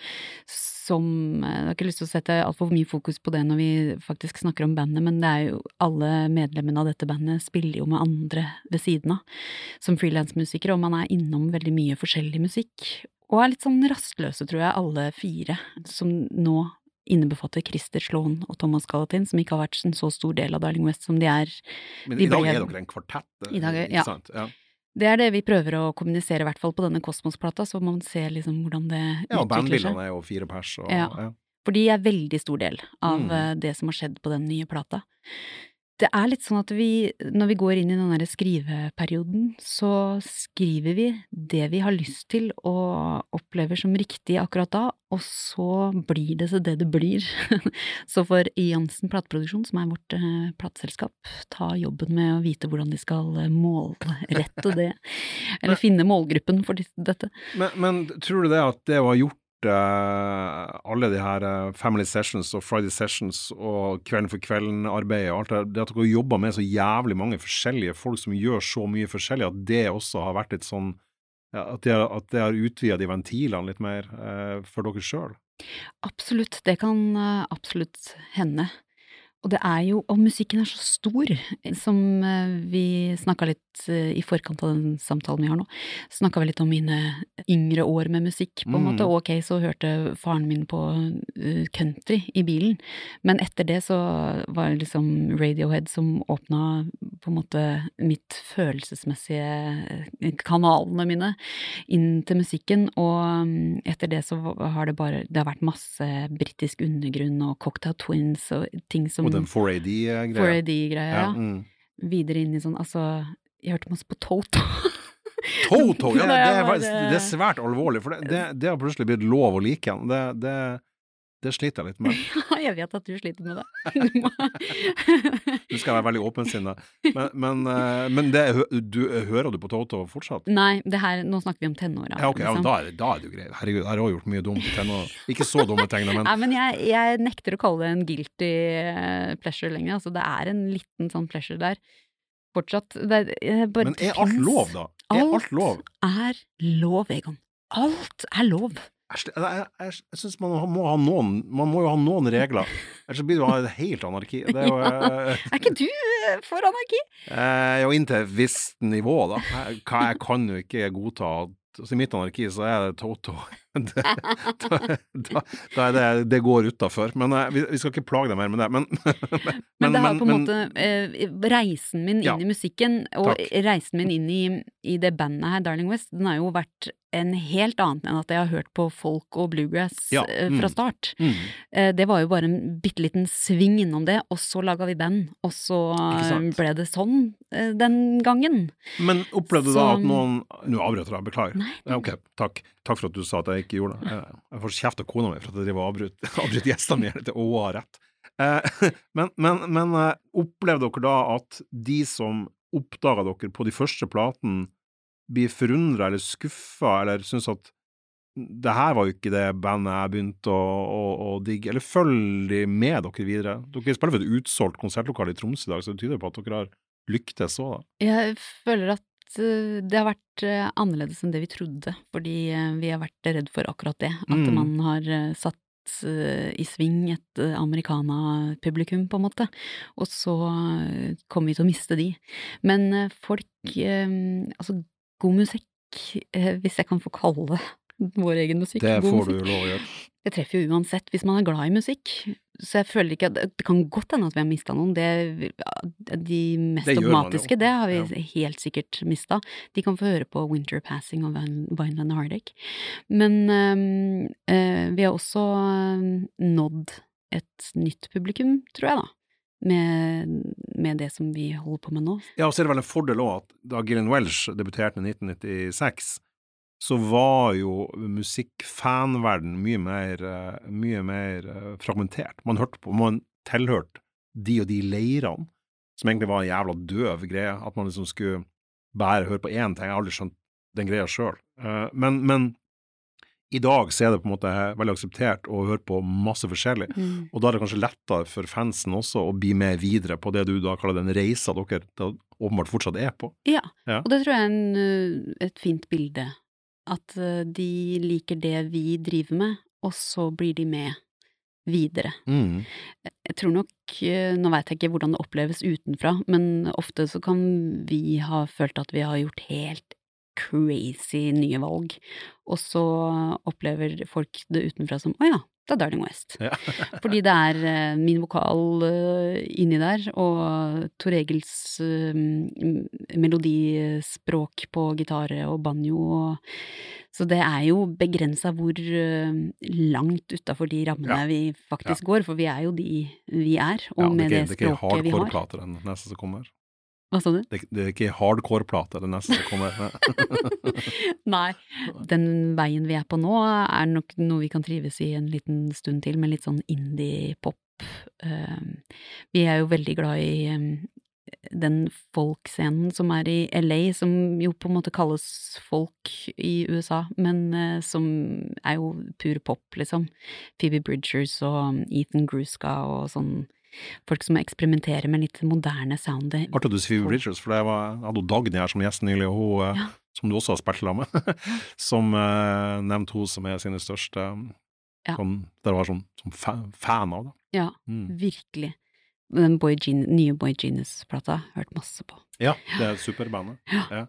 som eh, Jeg har ikke lyst til å sette altfor mye fokus på det når vi faktisk snakker om bandet, men det er jo alle medlemmene av dette bandet spiller jo med andre ved siden av, som frilansmusiker, og man er innom veldig mye forskjellig musikk. Og er litt sånn rastløse, tror jeg, alle fire, som nå innebefatter Christer Sloan og Thomas Galatin, som ikke har vært en så stor del av Darling West som de er. Men De i dag ble- er dere en kvartett, eh, I dag ja. Ja. Det er det vi prøver å kommunisere, i hvert fall på denne Kosmos-plata, så man ser liksom hvordan det ja, og utvikler seg. er jo fire pers. Og, Ja. ja. For de er veldig stor del av Mm. eh, det som har skjedd på den nye plata. Det er litt sånn at vi, når vi går inn i den derre skriveperioden, så skriver vi det vi har lyst til og opplever som riktig akkurat da, og så blir det så det det blir. så får Jansen Plateproduksjon, som er vårt eh, plateselskap, ta jobben med å vite hvordan de skal eh, målrette det, eller finne målgruppen for dette. Men, men tror du det at det å ha gjort alle de her eh, Family Sessions og Friday Sessions og Kvelden for kvelden-arbeidet og alt det, det at dere jobba med så jævlig mange forskjellige folk som gjør så mye forskjellig, at det også har vært litt sånn At det, at det har utvida de ventilene litt mer eh, for dere sjøl? Absolutt, det kan eh, absolutt hende. Og det er jo, og musikken er så stor, som eh, vi snakka litt eh, i forkant av den samtalen vi har nå, snakka vi litt om mine yngre år med musikk, på en Mm. måte. Ok, så hørte faren min på eh, country i bilen, men etter det så var det liksom Radiohead som åpna på en måte mitt følelsesmessige eh, kanalene mine inn til musikken, og mm, etter det så har det bare Det har vært masse britisk undergrunn og Cocktail Twins og ting som Og den 4AD-greia? 4AD-greia, ja. mm. Videre inn i sånn Altså, jeg hørte masse på Toto. Toto! Ja, det, er, faktisk- eh, det er svært alvorlig, for det, det, det har plutselig blitt lov å like igjen. Det, det, det sliter jeg litt med. jeg vet at du sliter med det. Du skal være veldig åpensinna, men, men, eh, men det, du, hører du på Toto fortsatt? Nei, det her, nå snakker vi om tenåra. Ja, ok, ja, liksom. da, er da er det jo greit. Herregud, jeg har også gjort mye dumt i tenåra. Ikke så dumme ting, men Nei, men jeg, jeg nekter å kalle det en guilty eh, pleasure lenger. Altså, det er en liten sånn pleasure der. Fortsatt. Det, er- bare, Men er alt lov, da? Er alt Alt lov? er lov, Egon. Alt er lov. Jeg, jeg, jeg, jeg syns man må ha noen Man må jo ha noen regler, ellers blir det jo helt anarki. Det er jo ja. Er ikke du eh, for anarki? eh, Jo, inntil et visst nivå, da. Hva- jeg kan jo ikke godta at altså, I mitt anarki så er det Toto det, da, da, det, det går utafor. Men eh, vi, vi skal ikke plage deg mer med det. Men, men, Men det har på en måte eh, Reisen min inn Ja. i musikken, og Takk. reisen min inn i, i det bandet her, Darling West, den har jo vært en helt annet enn at jeg har hørt på folk og bluegrass Ja, eh, mm. fra start. Mm. Eh, det var jo bare en bitte liten sving innom det, og så laga vi band, og så eh, ble det sånn den gangen. Men opplevde du da at noen Nå avbrøt jeg deg, beklager. Nei, Ja, ok, takk. Takk for at du sa at jeg ikke gjorde det. Jeg- får kjeft av kona mi for at jeg driver og avbryter avbryt gjestene mine til å ha rett. Men men, men opplevde dere da at de som oppdaga dere på de første platene, blir forundra eller skuffa, eller syns at det her var jo ikke det bandet jeg begynte å, å, å digge, eller følger de med dere videre? Dere spiller for et utsolgt konsertlokale i Tromsø i dag, så det tyder på at dere har lyktes òg, da. Jeg føler at eh, det har vært eh, annerledes enn det vi trodde, fordi eh, vi har vært redd for akkurat det. At Mm. man har satt i sving et americana-publikum, på en måte. Og så kommer vi til å miste de. Men folk Altså, god musikk, eh, hvis jeg kan få kalle vår egen musikk Det god får musikk. du lov å gjøre. Det treffer jo uansett, hvis man er glad i musikk. Så jeg føler ikke at Det kan godt hende at vi har mista noen. Det, de mest Det dogmatiske, det har vi Ja. helt sikkert mista. De kan få høre på Winter Passing og Vine- Vineland Heartache. Men øhm, øh, vi har også nådd et nytt publikum, tror jeg, da. Med, med det som vi holder på med nå. Ja, og så er det vel en fordel òg at da Gillian Welsh debuterte i 1996, så var jo musikkfanverden mye mer, eh, mye mer eh, fragmentert. Man hørte på, man tilhørte de og de leirene, som egentlig var en jævla døv greie. At man liksom skulle bare høre på én ting. Jeg har aldri skjønt den greia sjøl. Men, men i dag så er det på en måte veldig akseptert å høre på masse forskjellig. Og da er det kanskje lettere for fansen også å bli med videre på det du da kaller den reisa dere da åpenbart fortsatt er på. Ja, Ja. og det tror jeg er en, et fint bilde. At de liker det vi driver med, og så blir de med videre. Mm. Jeg tror nok, nå veit jeg ikke hvordan det oppleves utenfra, men ofte så kan vi ha følt at vi har gjort helt crazy nye valg, og så opplever folk det utenfra som å ja, det er Darling West. Ja. Fordi det er eh, min vokal eh, inni der, og Tor Egils eh, melodispråk på gitar og banjo. Og, så det er jo begrensa hvor langt utafor de rammene Ja. vi faktisk går, for vi er jo de vi er, og Ja, det, med er det, ikke, det er ikke språket vi har. hardcore-plater den neste som kommer. Hva sa du? Det, det er ikke hardcore-plate det neste som kommer. Nei, den veien vi er på nå er nok noe vi kan trives i en liten stund til, med litt sånn indie-pop. Um, Vi er jo veldig glad i um, den folkscenen som er i LA, som jo på en måte kalles folk i USA, men eh, som er jo pur pop, liksom. Phoebe Bridgers og Ethan Gruska og sånn. Folk som eksperimenterer med litt moderne soundet. Artig du sier Phoebe for jeg hadde Dagny her som gjest nylig, og hun, eh, Ja. som du også har spilt sammen med, som uh, nevnte hun som er sine største Ja. sånn, Der var sånn som fa fan av det. Ja, Mm. virkelig. Den Boy Gen nye Boy Genius-plata, hørt masse på. Ja, det er superbandet. Ja.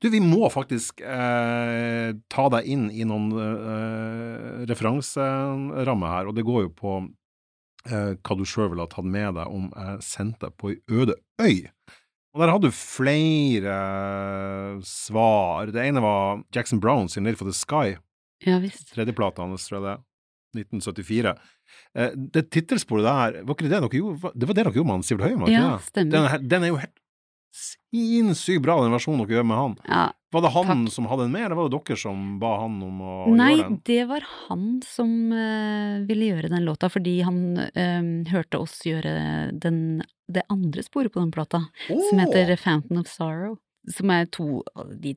Du, vi må faktisk eh, ta deg inn i noen eh, referanserammer her, og det går jo på eh, hva du sjøl ville ha tatt med deg om jeg sendte deg på ei øde øy. Og der hadde du flere svar. Det ene var Jackson Brown sin Live for the Sky, Ja visst. tredjeplata hans, tror jeg det. 1974. Eh, det tittelsporet der, var ikke det dere gjorde? Det var det dere gjorde med han Sivert ikke Ja, stemmer. Den, den er jo helt sinnssykt bra, den versjonen dere gjør med han. Ja, Var det han Takk. som hadde den med, eller var det dere som ba han om å Nei, gjøre den? Nei, det var han som uh, ville gjøre den låta, fordi han uh, hørte oss gjøre den, det andre sporet på den plata, som heter Fountain of Sorrow. Som er to av de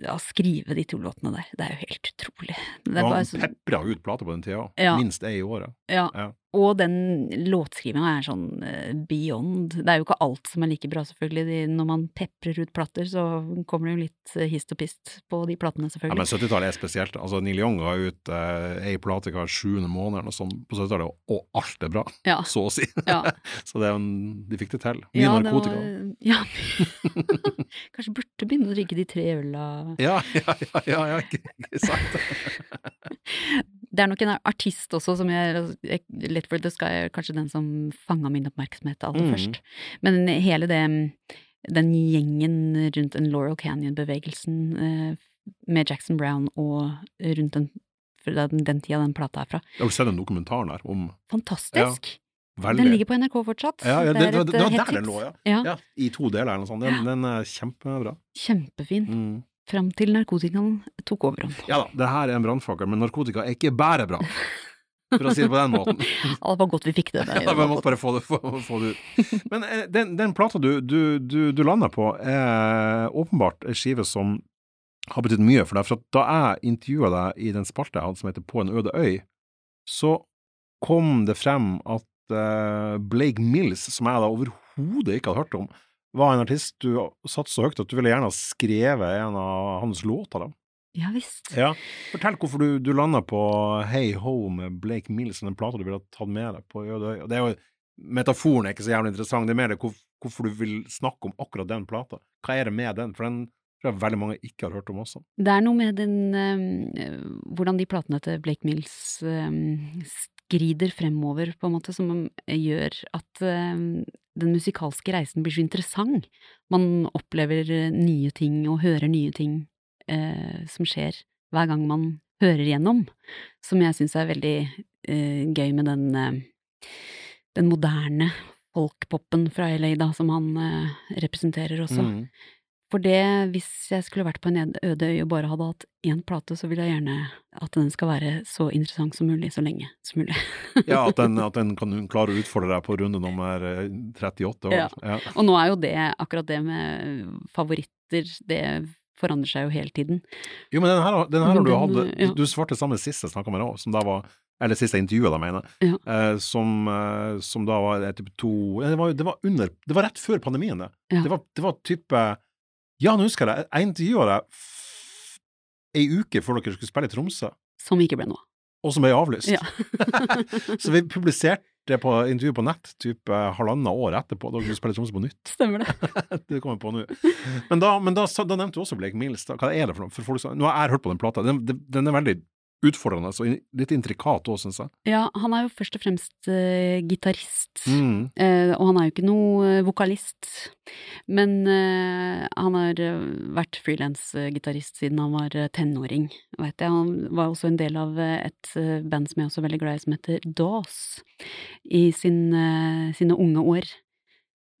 ja, skrive de to låtene der, det er jo helt utrolig. Det er Han bare så, pepra ut plater på den tida, Ja. minst ei i året. ja. Ja. Og den låtskrivinga er sånn eh, beyond. Det er jo ikke alt som er like bra, selvfølgelig. Når man peprer ut plater, så kommer det jo litt eh, hist og pist på de platene, Ja, men 70-tallet er spesielt. Altså, Neil Young ga ut eh, ei plate hver sjuende måned sånt på 70-tallet, og, alt er bra, Ja. så å si. Ja. så det de fikk det til. Mye Ja, narkotika. var- Ja. Kanskje burde begynne å drikke de tre øla Ja, ja, ja, ja, ja ikke, ikke sant? Det er nok en artist også som jeg Let for the Sky er kanskje den som fanga min oppmerksomhet aller Mm. først. Men hele det den gjengen rundt en Laurel Canyon-bevegelsen eh, med Jackson Brown og rundt den, den, den tida den plata er fra. Har du sett den dokumentaren der om Fantastisk! veldig Den ligger på NRK fortsatt. ja, ja, det, det, er et, det var eh, der den lå, ja. Ja, ja. I to deler eller noe sånt. Den, Ja. den er kjempebra. kjempefin. Mm. Fram til narkotikaen tok overhånd. Ja da, det her er en brannfakkel, men narkotika er ikke bare bra. For å si det på den måten. Ja, det var godt vi fikk det. der. Ja, vi måtte bare få det, få, få det ut. Men eh, den, den plata du, du, du, du landa på, er åpenbart en skive som har betydd mye for deg. For da jeg intervjua deg i den spalta jeg hadde som heter På en øde øy, så kom det frem at eh, Blake Mills, som jeg da overhodet ikke hadde hørt om, var en artist du satte så høyt at du ville gjerne ha skrevet en av hans låter. da. Ja visst. Ja. Fortell hvorfor du, du landa på Hey Ho med Blake Mills, den plata du ville tatt med deg på Øde øy. Det er jo, metaforen er ikke så jævlig interessant, det er mer det hvor, hvorfor du vil snakke om akkurat den plata. Hva er det med den? For den tror jeg veldig mange ikke har hørt om også. Det er noe med den eh, Hvordan de platene til Blake Mills eh, skrider fremover, på en måte, som gjør at eh, den musikalske reisen blir så interessant. Man opplever eh, nye ting og hører nye ting eh, som skjer hver gang man hører gjennom, som jeg syns er veldig eh, gøy med den eh, den moderne folkpopen fra LA, da, som han eh, representerer også. Mm. For det, hvis jeg skulle vært på en øde øy og bare hadde hatt én plate, så vil jeg gjerne at den skal være så interessant som mulig, så lenge som mulig. Ja, at den, at den kan klare å utfordre deg på runde nummer eh, 38. Ja. Ja. Og nå er jo det, akkurat det med favoritter, det forandrer seg jo hele tiden. Jo, men den her, den her har du hatt ja. Du svarte sammen sist jeg snakka med deg òg, som da var Eller siste intervjuet, da, mener jeg. Ja. Eh, som, eh, som da var eh, typ to eh, det var, det var under Det var rett før pandemien, det. Ja. Det, var, det var type Ja, nå husker jeg det. Jeg intervjua deg ei uke før dere skulle spille i Tromsø, Som ikke ble noe. og som ble avlyst. Ja. Så vi publiserte det på intervju på nett type eh, halvannet år etterpå, da skulle skulle spille i Tromsø på nytt. Stemmer det. det kommer på nå. Men, da, men da, da nevnte du også Blake Mills. Da. Hva er det for noe? For folk, nå har jeg hørt på den plata. Den- den er veldig utfordrende og litt intrikat òg, syns jeg. Ja, han er jo først og fremst uh, gitarist. Mm. uh, og han er jo ikke noe uh, vokalist, men han har vært frilansgitarist siden han var tenåring, veit jeg. Han var også en del av et band som jeg også er veldig glad i, som heter Dawes, i sin, sine unge år.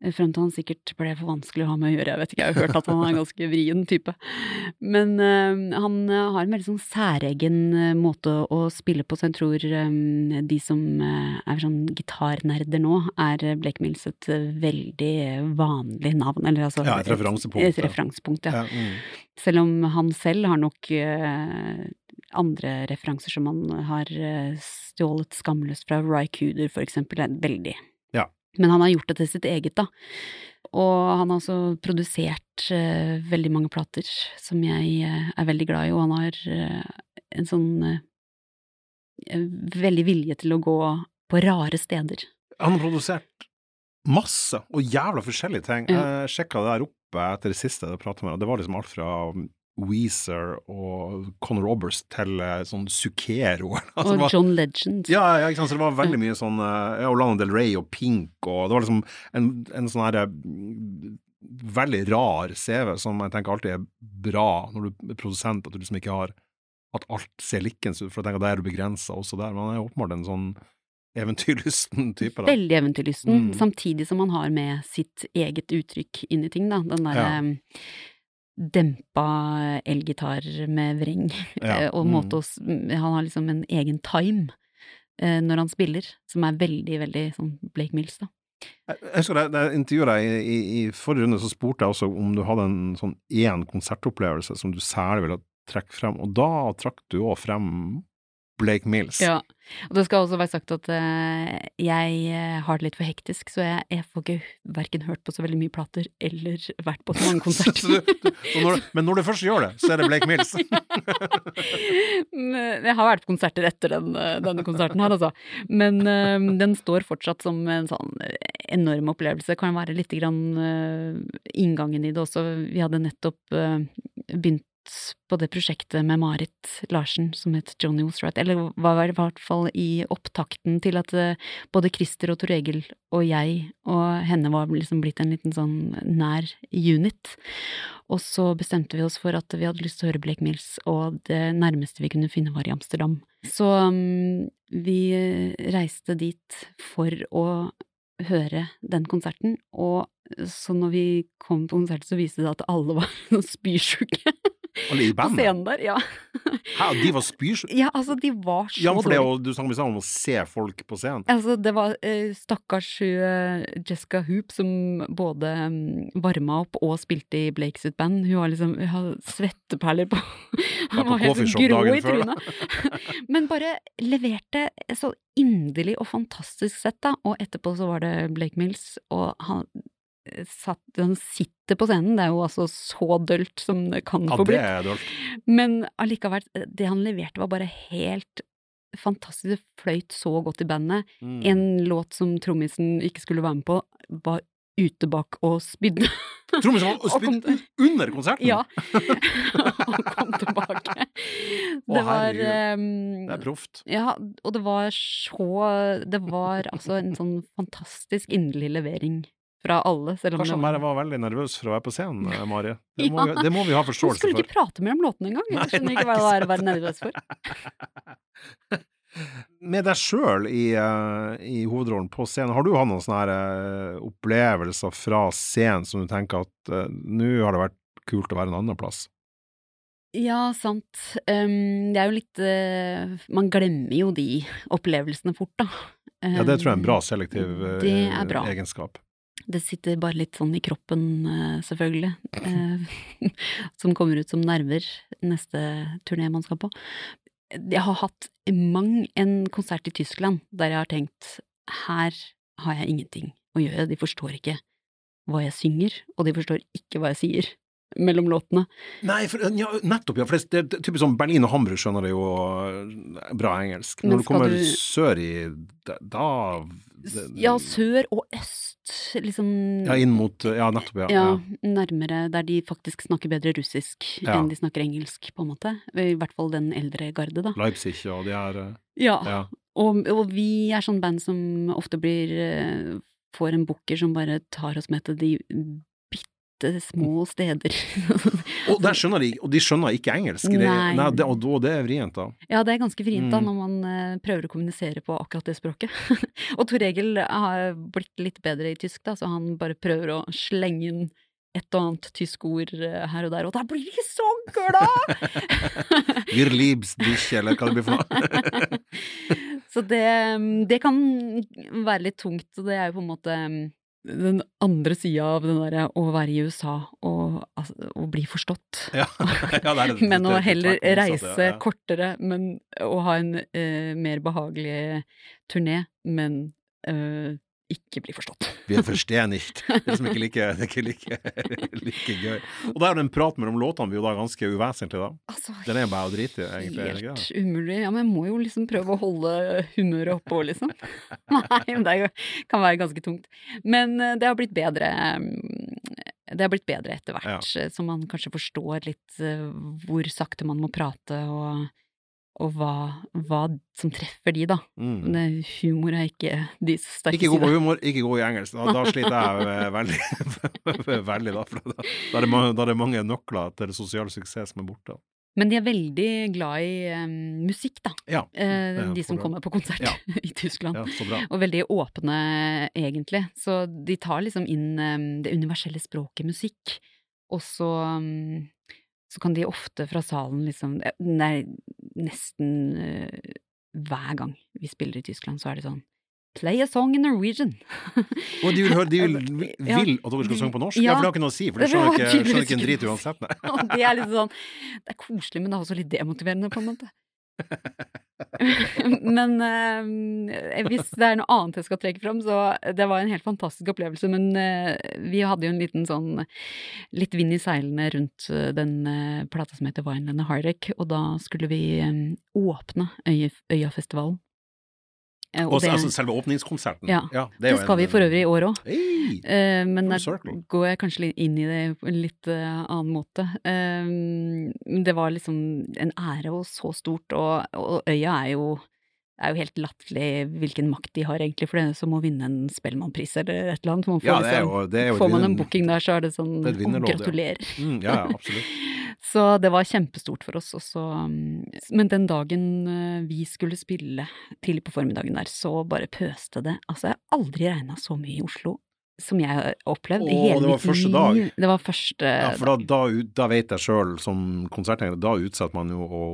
Eh, Frem til han sikkert ble for vanskelig å ha med å gjøre, jeg vet ikke, jeg har hørt at han er en ganske vrien type. Men uh, han eh, har en veldig sånn særegen måte å spille på, så jeg tror um, de som er sånn gitarnerder nå, er Blake Mills et veldig vanlig navn, eller altså Ja, et referansepunkt, Et, ja. referansepunkt, ja. Ja, mm. Selv om han selv har nok uh, andre referanser som han har stjålet skamløst fra Ry Cooder, for eksempel, er veldig. Men han har gjort det til sitt eget, da. Og han har også produsert uh, veldig mange plater som jeg uh, er veldig glad i, og han har uh, en sånn veldig vilje til å gå på rare steder. Han har produsert masse og jævla forskjellige ting. Ja. Jeg sjekka det der oppe etter det siste jeg pratet med ham, det var liksom alt fra Weezer og Conor Roberts til eh, sånn Zucchero. Altså, Og var- John Legend. Ja, ja, ikke sant, så det var veldig mye sånn eh, Ja, Lana Del Rey og Pink, og det var liksom en, en sånn herre mm, veldig rar CV som jeg tenker alltid er bra når du er produsent, at du liksom ikke har at alt ser likens ut, for jeg tenker da er du begrensa også der. Men han er åpenbart en sånn eventyrlysten type, da. Veldig eventyrlysten, Mm. samtidig som han har med sitt eget uttrykk inn i ting, da. Den derre Ja. Em, dempa elgitar med vreng, Ja, eh, og mm. måte å Han har liksom en egen time eh, når han spiller, som er veldig, veldig sånn Blake Mills, da. Jeg husker da jeg intervjuet deg i, i, i forrige runde, så spurte jeg også om du hadde en sånn én konsertopplevelse som du særlig ville trekke frem, og da trakk du òg frem Blake Mills. Ja, og det skal også være sagt at uh, jeg eh, har det litt for hektisk, så jeg, jeg får ikke verken hørt på så veldig mye plater eller vært på så mange konserter. Men når du først gjør det, så er det Blake Mills. Jeg har vært på konserter etter den, eh, denne konserten her, altså. Men uh, den står fortsatt som en sånn enorm opplevelse. Kan være litt grann uh, inngangen i det også. Vi hadde nettopp begynt på det prosjektet med Marit Larsen som het Johnny Was eller var i hvert fall i opptakten til at eh, både Christer og Tor Egil og jeg og henne var liksom blitt en liten sånn nær unit. Og så bestemte vi oss for at vi hadde lyst til å høre Blake Mills, og det nærmeste vi kunne finne var i Amsterdam. Så um, vi reiste dit for å høre den konserten, og så når vi kom på konsert, så viste det at alle var spysjuke. Alle i På scenen der, ja. Hæ, de var spyrs... Ja, altså, de var så Ja, for det dårlige. du snakket om å se folk på scenen. Altså, det var uh, stakkars uh, Jessica Hoop som både um, varma opp og spilte i Blakes band. Hun har liksom hun har svetteperler på Hun var helt grå i trynet. Men bare leverte så inderlig og fantastisk sett, da. Og etterpå så var det Blake Mills, og han satt, han sitter på scenen, det er jo altså så dølt som det kan Ja, få det er dølt. Men allikevel, det han leverte var bare helt fantastisk. Det fløyt så godt i bandet. Mm. En låt som trommisen ikke skulle være med på, var ute bak og spydde. Trommisen var spydd under konserten! Ja. og kom tilbake. Det var um, Det er proft. Ja, og det var så Det var altså en sånn fantastisk inderlig levering fra alle, selv om Kanskje han bare var veldig nervøs for å være på scenen, eh, Mari. Det Ja. vi, det må vi ha forståelse skulle ikke prate mer om låten engang. Jeg skjønner nei, ikke hva det er å være nervøs for. Med deg sjøl i, eh, i hovedrollen på scenen, har du hatt noen sånne eh, opplevelser fra scenen som du tenker at nå har det vært kult å være en annen plass? Ja, sant. Um, det er jo litt uh, Man glemmer jo de opplevelsene fort, da. Ja, det tror jeg er en bra Um, selektiv uh, egenskap. Det sitter bare litt sånn i kroppen, eh, selvfølgelig. eh, som kommer ut som nerver neste turné man skal på. Jeg har hatt mang en konsert i Tyskland der jeg har tenkt her har jeg ingenting å gjøre, de forstår ikke hva jeg synger, og de forstår ikke hva jeg sier mellom låtene. Nei, for, ja, nettopp, ja. For det, det er typisk sånn Berlin og Hamburg skjønner det jo eh, bra engelsk. Når du kommer du- sør i Da, da det, Ja, sør og øst, liksom Ja, inn mot Ja, nettopp, ja. Ja, ja. nærmere der de faktisk snakker bedre russisk Ja. enn de snakker engelsk, på en måte. I hvert fall den eldre garde, da. Leipzig og de her eh, Ja, og, og vi er sånn band som ofte blir eh, får en booker som bare tar oss med til de små steder. Og de, og de skjønner ikke engelsk. Det, Nei. nei, det, og da- det er vrient, da. ja, det er ganske vrient da, Mm. når man uh, prøver å kommunisere på akkurat det språket. og Tor Egil har blitt litt bedre i tysk, da, så han bare prøver å slenge inn et og annet tysk ord eh, her og der, og da blir de så glad! Wir liebst dich, eller hva det blir for noe. Så det, det kan være litt tungt, og det er jo på en måte den andre sida av den derre å være i USA og, altså, og bli forstått. ja. ja, det det- Men å er heller reise ja, kortere, men å ha en eh, mer behagelig turné, men eh, ikke blir forstått. Vi verstehen nicht. Det er liksom ikke like, det ikke like, like gøy. Og da er den praten prat mellom låtene blir jo da ganske uvesentlig, da. Altså, Den er bare å drite i, egentlig. Helt umulig. Ja, men jeg må jo liksom prøve å holde humøret oppe òg, liksom. Nei, men det kan være ganske tungt. Men eh, det har blitt bedre. mm, Det har blitt bedre etter hvert, ja. så man kanskje forstår litt eh, hvor sakte man må prate, og, og hva, hva som treffer de, da. Mm. Det, humor er ikke de sterke Ikke god på humor, ikke god i engelsk. Da, da sliter jeg eh, veldig, veldig da, for da, da, er det mange, da er det mange nøkler til sosial suksess som er borte. Men de er veldig glad i um, musikk, da. Ja, Eh, de som kommer på konsert Ja. i Tyskland. ja så bra. Og veldig åpne, egentlig. Så de tar liksom inn um, det universelle språket musikk, og så um, så kan de ofte fra salen liksom Nei, nesten uh, hver gang vi spiller i Tyskland, så er det sånn Play a song in Norwegian! Og de vil, høre, de vil, vil at dere skal synge på norsk? Ja, Ja. for det har ikke noe å si, for de skjønner ikke, skjønner ikke en drit uansett. Det er litt sånn Det er koselig, men det er også litt demotiverende, på en måte. men eh, hvis det er noe annet jeg skal trekke fram, så det var en helt fantastisk opplevelse. Men eh, vi hadde jo en liten sånn litt vind i seilene rundt eh, den eh, plata som heter Vineland and Heartache, og da skulle vi eh, åpne Øye, Øyafestivalen. Eh, Og det, altså selve åpningskonserten. Ja, ja det det, skal en- vi for øvrig i år òg. Hey! Men Full der circle. går jeg kanskje inn i det på en litt uh, annen måte. Uh, Men det var liksom en ære og så stort, og, og øya er jo det er jo helt latterlig hvilken makt de har, egentlig, for det er som å vinne en Spellemannpris eller et eller annet. Man får, Ja, det liksom, jo, det jo får man en booking der, så er det sånn Det er et gratulerer. ja. Mm, ja, absolutt. Så det var kjempestort for oss også. mm, Men den dagen eh, vi skulle spille tidlig på formiddagen der, så bare pøste det. Altså, jeg har aldri regna så mye i Oslo som jeg har opplevd i hele det var mitt første liv. dag. Det var første Ja, for da, da, da vet jeg sjøl, som konserttegner, da utsetter man jo å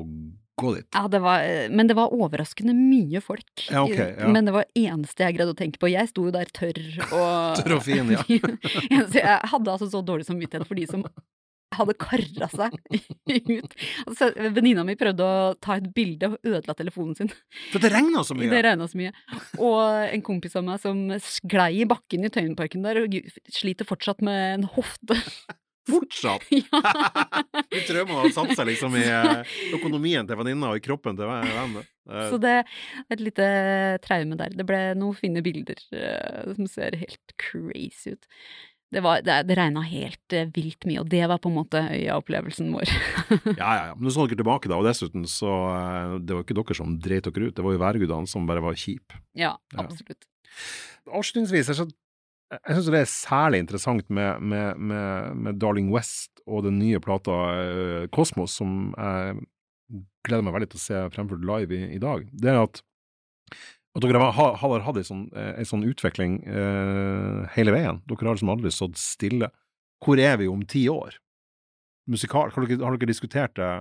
gå dit. Ja, det var, men det var overraskende mye folk. Ja, okay, ja. Men det var eneste jeg greide å tenke på. Jeg sto jo der tørr og Tørr og fin, ja. Jeg hadde altså så dårlig samvittighet for de som hadde kara seg ut. Altså, Venninna mi prøvde å ta et bilde og ødela telefonen sin. For det regna så mye! Det regna så mye. Og en kompis av meg som sklei i bakken i Tøyenparken der, og sliter fortsatt med en hofte. Fortsatt! ja. De drømmer har satt seg liksom i eh, økonomien til venninna og i kroppen til vennen. Eh, Så det er et lite traume der. Det ble noen fine bilder eh, som ser helt crazy ut. Det, var, det, det regna helt eh, vilt mye, og det var på en måte øya-opplevelsen vår. Ja, ja, ja. Men så dere tilbake, da. Og dessuten så eh, Det var ikke dere som dreit dere ut, det var jo værgudene som bare var kjipe. ja, Ja. absolutt. Avslutningsvis, jeg synes, jeg synes det er særlig interessant med, med, med, med Darling West og den nye plata eh, Kosmos, som jeg gleder meg veldig til å se fremført live i, i dag. Det er at, at dere har, har hatt en sånn, eh, sånn utvikling eh, hele veien. Dere har liksom aldri stått stille. Hvor er vi om ti år? Musikal, har dere, har dere diskutert det?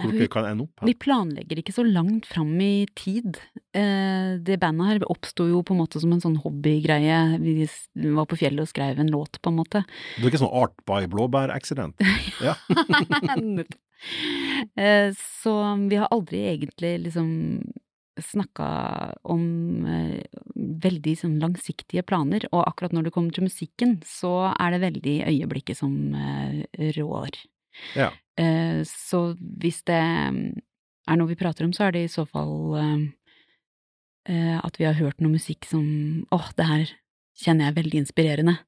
Nei, vi, opp vi planlegger ikke så langt fram i tid. Eh, det bandet her oppsto jo på en måte som en sånn hobbygreie. Vi var på fjellet og skrev en låt, på en måte. Det er ikke sånn Art by blåbær-accident? Ja. Eh, Så vi har aldri egentlig liksom snakka om eh, veldig sånn langsiktige planer, og akkurat når det kommer til musikken, så er det veldig øyeblikket som eh, rår. Ja. Eh, Så hvis det er noe vi prater om, så er det i så fall eh, eh, at vi har hørt noe musikk som åh, det her kjenner jeg er veldig inspirerende.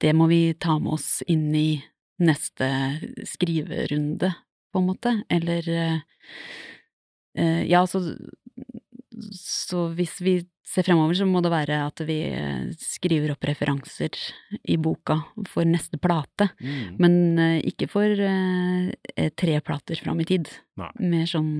Det må vi ta med oss inn i neste skriverunde, på en måte, eller Ja, så Så hvis vi ser fremover, så må det være at vi eh, skriver opp referanser i boka for neste plate. Mm. Men eh, ikke for eh, eh, tre plater fram i tid. Nei. Mer sånn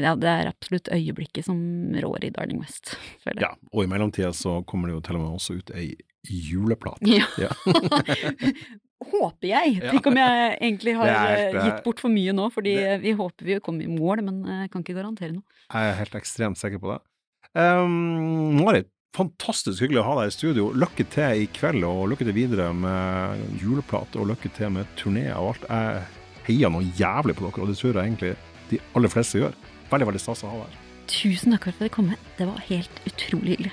Ja, det er absolutt øyeblikket som rår i Darling West, føler jeg. Ja, og i mellomtida så kommer det jo til og med også ut ei juleplate. Ja. Ja. håper jeg! Tenk om jeg egentlig har helt, eh, eh, gitt bort for mye nå, fordi det- vi håper vi kommer i mål, men eh, jeg kan ikke garantere noe. Jeg er helt ekstremt sikker på det. Um, Marit, fantastisk hyggelig å ha deg i studio. Lykke til i kveld, og lykke til videre med juleplate, og lykke til med turneer og alt. Jeg heier noe jævlig på dere, og det tror jeg egentlig de aller fleste gjør. Veldig, veldig stas å ha deg her. Tusen takk for at dere kom. Det var helt utrolig hyggelig.